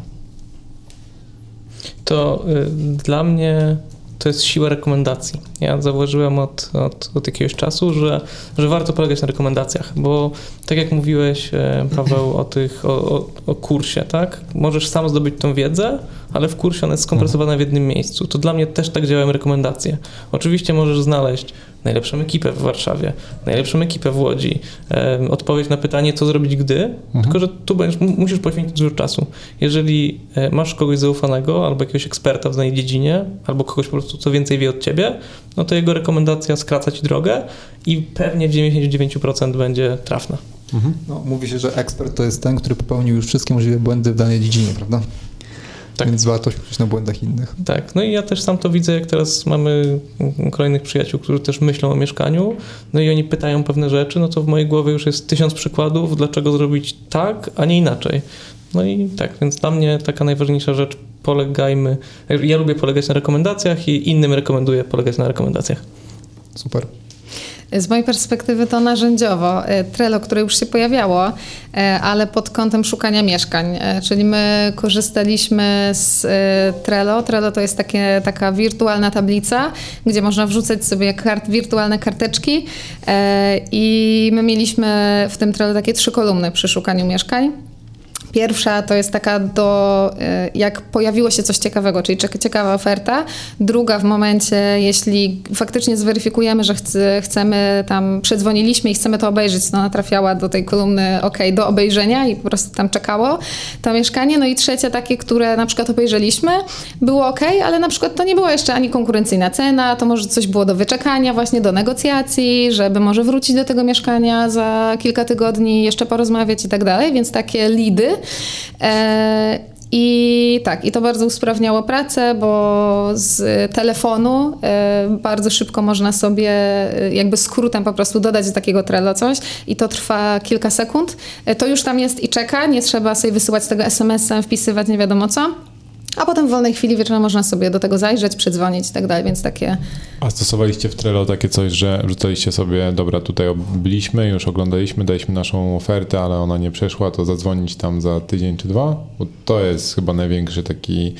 To y, dla mnie to jest siła rekomendacji. Ja zauważyłem od, od, od, jakiegoś czasu, że, że warto polegać na rekomendacjach, bo tak jak mówiłeś, e, Paweł, o, tych, o, o, o kursie, tak? Możesz sam zdobyć tą wiedzę, ale w kursie ona jest skompresowana w jednym miejscu. To dla mnie też tak działają rekomendacje. Oczywiście możesz znaleźć najlepszą ekipę w Warszawie, najlepszą ekipę w Łodzi, e, odpowiedź na pytanie, co zrobić gdy, mhm. tylko że tu będziesz, musisz poświęcić dużo czasu. Jeżeli e, masz kogoś zaufanego, albo jakiegoś eksperta w danej dziedzinie, albo kogoś po prostu, co więcej wie od ciebie, no to jego rekomendacja skraca ci drogę i pewnie w 99% będzie trafna. Mhm. No, mówi się, że ekspert to jest ten, który popełnił już wszystkie możliwe błędy w danej dziedzinie, prawda? Tak. Więc warto się uczyć na błędach innych. Tak, no i ja też sam to widzę, jak teraz mamy kolejnych przyjaciół, którzy też myślą o mieszkaniu, no i oni pytają pewne rzeczy, no to w mojej głowie już jest tysiąc przykładów, dlaczego zrobić tak, a nie inaczej. No i tak, więc dla mnie taka najważniejsza rzecz, polegajmy, ja lubię polegać na rekomendacjach i innym rekomenduję polegać na rekomendacjach. Super. Z mojej perspektywy to narzędziowo. E, Trello, które już się pojawiało, e, ale pod kątem szukania mieszkań. E, czyli my korzystaliśmy z Trello. Trello to jest takie, taka wirtualna tablica, gdzie można wrzucać sobie kart, wirtualne karteczki i my mieliśmy w tym Trello takie trzy kolumny przy szukaniu mieszkań. Pierwsza to jest taka do, e, jak pojawiło się coś ciekawego, czyli ciekawa oferta. Druga w momencie, jeśli faktycznie zweryfikujemy, że chcemy tam, przedzwoniliśmy i chcemy to obejrzeć, to ona trafiała do tej kolumny OK, do obejrzenia i po prostu tam czekało to mieszkanie. No i trzecia takie, które na przykład obejrzeliśmy, było OK, ale na przykład to nie była jeszcze ani konkurencyjna cena, to może coś było do wyczekania, właśnie do negocjacji, żeby może wrócić do tego mieszkania za kilka tygodni, jeszcze porozmawiać i tak dalej, więc takie lidy I tak, i to bardzo usprawniało pracę, bo z telefonu e, bardzo szybko można sobie e, jakby skrótem po prostu dodać do takiego Trello coś i to trwa kilka sekund. To już tam jest i czeka, nie trzeba sobie wysyłać tego SMS-em, wpisywać nie wiadomo co a potem w wolnej chwili wieczorem można sobie do tego zajrzeć, przedzwonić i tak dalej, więc takie... A stosowaliście w Trello takie coś, że rzucaliście sobie, dobra, tutaj byliśmy, już oglądaliśmy, daliśmy naszą ofertę, ale ona nie przeszła, to zadzwonić tam za tydzień czy dwa? Bo to jest chyba największy taki...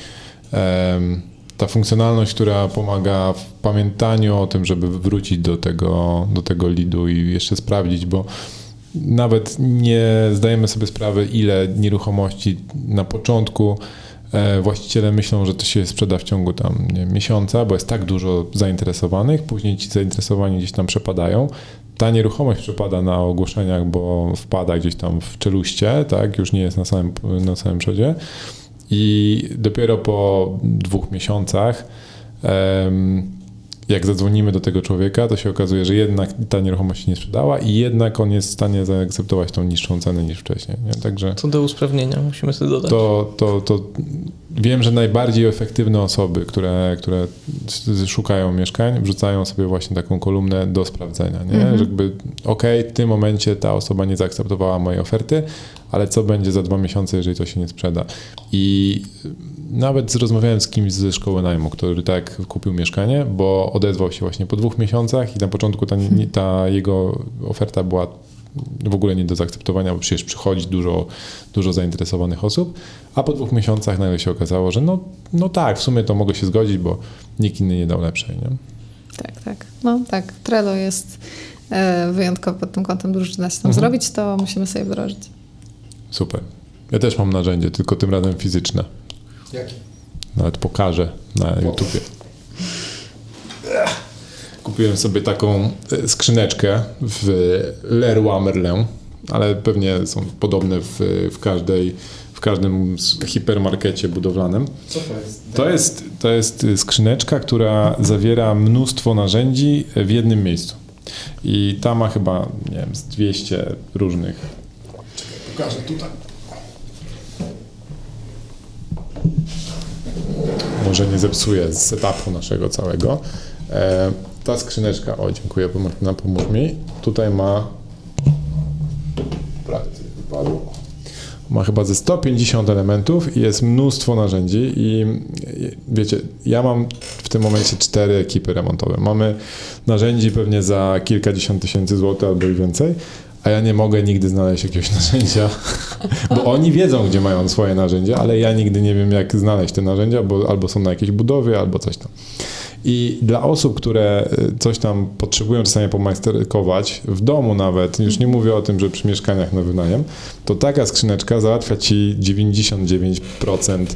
Um, ta funkcjonalność, która pomaga w pamiętaniu o tym, żeby wrócić do tego, do tego lidu i jeszcze sprawdzić, bo nawet nie zdajemy sobie sprawy, ile nieruchomości na początku właściciele myślą, że to się sprzeda w ciągu tam nie, miesiąca, bo jest tak dużo zainteresowanych, później ci zainteresowani gdzieś tam przepadają. Ta nieruchomość przepada na ogłoszeniach, bo wpada gdzieś tam w czeluście, tak, już nie jest na samym, na samym przodzie. I dopiero po dwóch miesiącach jak zadzwonimy do tego człowieka, to się okazuje, że jednak ta nieruchomość się nie sprzedała i jednak on jest w stanie zaakceptować tą niższą cenę niż wcześniej. Nie? Także Co do usprawnienia, musimy sobie dodać. To, to, to wiem, że najbardziej efektywne osoby, które, które szukają mieszkań, wrzucają sobie właśnie taką kolumnę do sprawdzenia. Nie? Mhm. Żeby, ok, w tym momencie ta osoba nie zaakceptowała mojej oferty, ale co będzie za dwa miesiące, jeżeli to się nie sprzeda. I nawet rozmawiałem z kimś ze szkoły najmu, który tak kupił mieszkanie, bo odezwał się właśnie po dwóch miesiącach i na początku ta, ta jego oferta była w ogóle nie do zaakceptowania, bo przecież przychodzi dużo, dużo zainteresowanych osób, a po dwóch miesiącach nagle się okazało, że no, no tak, w sumie to mogę się zgodzić, bo nikt inny nie dał lepszej. Nie? Tak, tak. No tak, Trello jest e, wyjątkowo pod tym kątem dużo da się tam mhm. zrobić, to musimy sobie wdrożyć. Super. Ja też mam narzędzie, tylko tym razem fizyczne. Jaki? Nawet pokażę na YouTubie. Kupiłem sobie taką e, skrzyneczkę w Leroy Merlin, ale pewnie są podobne w, w każdej w każdym hipermarkecie budowlanym. Co to jest? To jest, to jest skrzyneczka, która zawiera mnóstwo narzędzi w jednym miejscu. I ta ma chyba, nie wiem, z 200 różnych. Czekaj, pokażę tutaj. może nie zepsuje setupu naszego całego. E, ta skrzyneczka, o dziękuję Martyna, pomóż mi. Tutaj ma, prawie wypadło. ma chyba ze 150 elementów i jest mnóstwo narzędzi i wiecie, ja mam w tym momencie cztery ekipy remontowe. Mamy narzędzi pewnie za kilkadziesiąt tysięcy złotych albo i więcej, a ja nie mogę nigdy znaleźć jakiegoś narzędzia, bo oni wiedzą, gdzie mają swoje narzędzia, ale ja nigdy nie wiem, jak znaleźć te narzędzia, bo albo są na jakiejś budowie, albo coś tam. I dla osób, które y, coś tam potrzebują czasami pomajsterkować, w domu nawet, już nie mówię o tym, że przy mieszkaniach na wynajem, to taka skrzyneczka załatwia ci 99%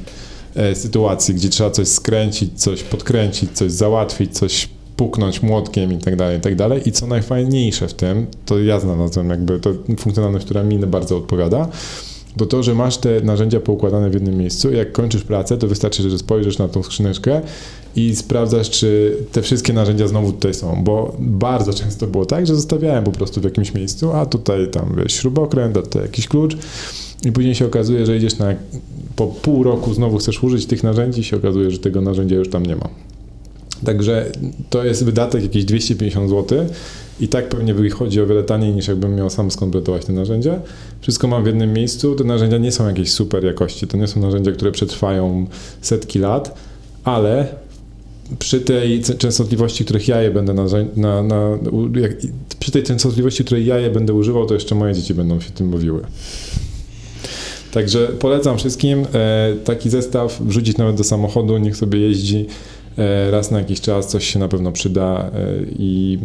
e, sytuacji, gdzie trzeba coś skręcić, coś podkręcić, coś załatwić, coś puknąć młotkiem i tak dalej, i tak dalej. I co najfajniejsze w tym, to ja znalazłem jakby to funkcjonalność, która mi bardzo odpowiada, to to, że masz te narzędzia poukładane w jednym miejscu jak kończysz pracę, to wystarczy, że spojrzysz na tą skrzyneczkę i sprawdzasz, czy te wszystkie narzędzia znowu tutaj są, bo bardzo często było tak, że zostawiałem po prostu w jakimś miejscu, a tutaj tam wiesz, śrubokręt, a tutaj jakiś klucz i później się okazuje, że idziesz na, po pół roku znowu chcesz użyć tych narzędzi i się okazuje, że tego narzędzia już tam nie ma. Także to jest wydatek jakieś 250 zł i tak pewnie wychodzi o wiele taniej niż jakbym miał sam skompletować te narzędzia. Wszystko mam w jednym miejscu. Te narzędzia nie są jakieś super jakości. To nie są narzędzia, które przetrwają setki lat, ale przy tej częstotliwości, których ja je będę na, na, na jak, przy tej częstotliwości, której ja je będę używał, to jeszcze moje dzieci będą się tym bawiły. Także polecam wszystkim e, taki zestaw wrzucić nawet do samochodu, niech sobie jeździ e, raz na jakiś czas, coś się na pewno przyda e, i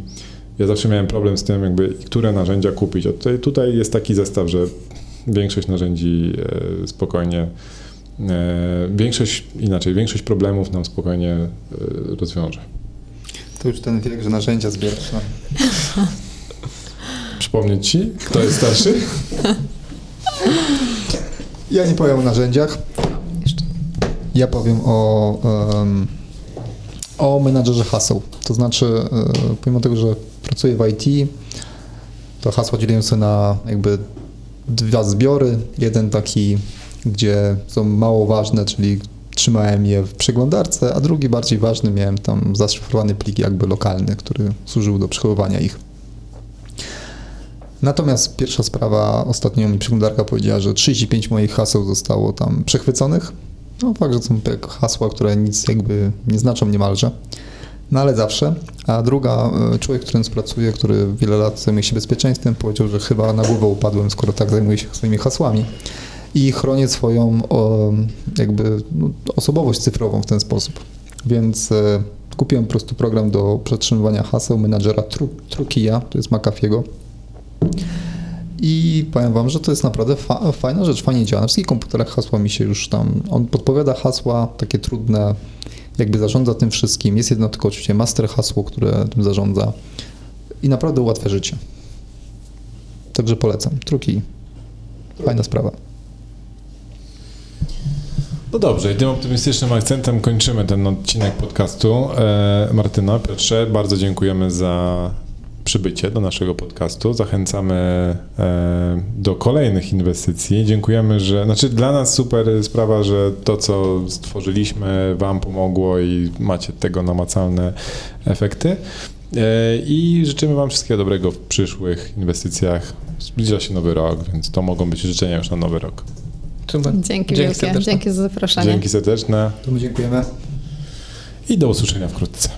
ja zawsze miałem problem z tym, jakby które narzędzia kupić. Tutaj, tutaj jest taki zestaw, że większość narzędzi spokojnie większość, inaczej, większość problemów nam spokojnie e, rozwiąże. To już ten wiek, że narzędzia zbierasz. No. Przypomnieć Ci, kto jest starszy? Ja nie powiem o narzędziach. Ja powiem o, um, o menadżerze haseł. To znaczy, um, pomimo tego, że pracuję w IT, to hasła dzielę się na jakby dwa zbiory. Jeden taki gdzie są mało ważne, czyli trzymałem je w przeglądarce, a drugi bardziej ważny miałem tam zaszyfrowany plik jakby lokalny, który służył do przechowywania ich. Natomiast pierwsza sprawa, ostatnio mi przeglądarka powiedziała, że 35 moich haseł zostało tam przechwyconych. No fakt, że są hasła, które nic jakby nie znaczą niemalże. No ale zawsze. A druga, e, człowiek, którym pracuję, który wiele lat zajmuje się bezpieczeństwem, powiedział, że chyba na głowę upadłem, skoro tak zajmuję się swoimi hasłami i chronię swoją jakby no, osobowość cyfrową w ten sposób. Więc e, kupiłem po prostu program do przetrzymywania haseł menadżera Trukia, to jest McAfee'ego. I powiem Wam, że to jest naprawdę fa fajna rzecz, fajnie działa. Na wszystkich komputerach hasła mi się już tam, on podpowiada hasła takie trudne, jakby zarządza tym wszystkim. Jest jedno tylko oczywiście master hasło, które tym zarządza i naprawdę ułatwia życie. Także polecam. Truki. Fajna sprawa. No dobrze, i tym optymistycznym akcentem kończymy ten odcinek podcastu. E, Martyna, Piotrze, bardzo dziękujemy za przybycie do naszego podcastu. Zachęcamy e, do kolejnych inwestycji. Dziękujemy, że. Znaczy, dla nas super sprawa, że to, co stworzyliśmy, Wam pomogło i macie tego namacalne efekty. E, I życzymy Wam wszystkiego dobrego w przyszłych inwestycjach. Zbliża się nowy rok, więc to mogą być życzenia już na nowy rok. Super. Dzięki, Dzięki wielkie. Dzięki za zaproszenie. Dzięki serdeczne. dziękujemy. I do usłyszenia wkrótce.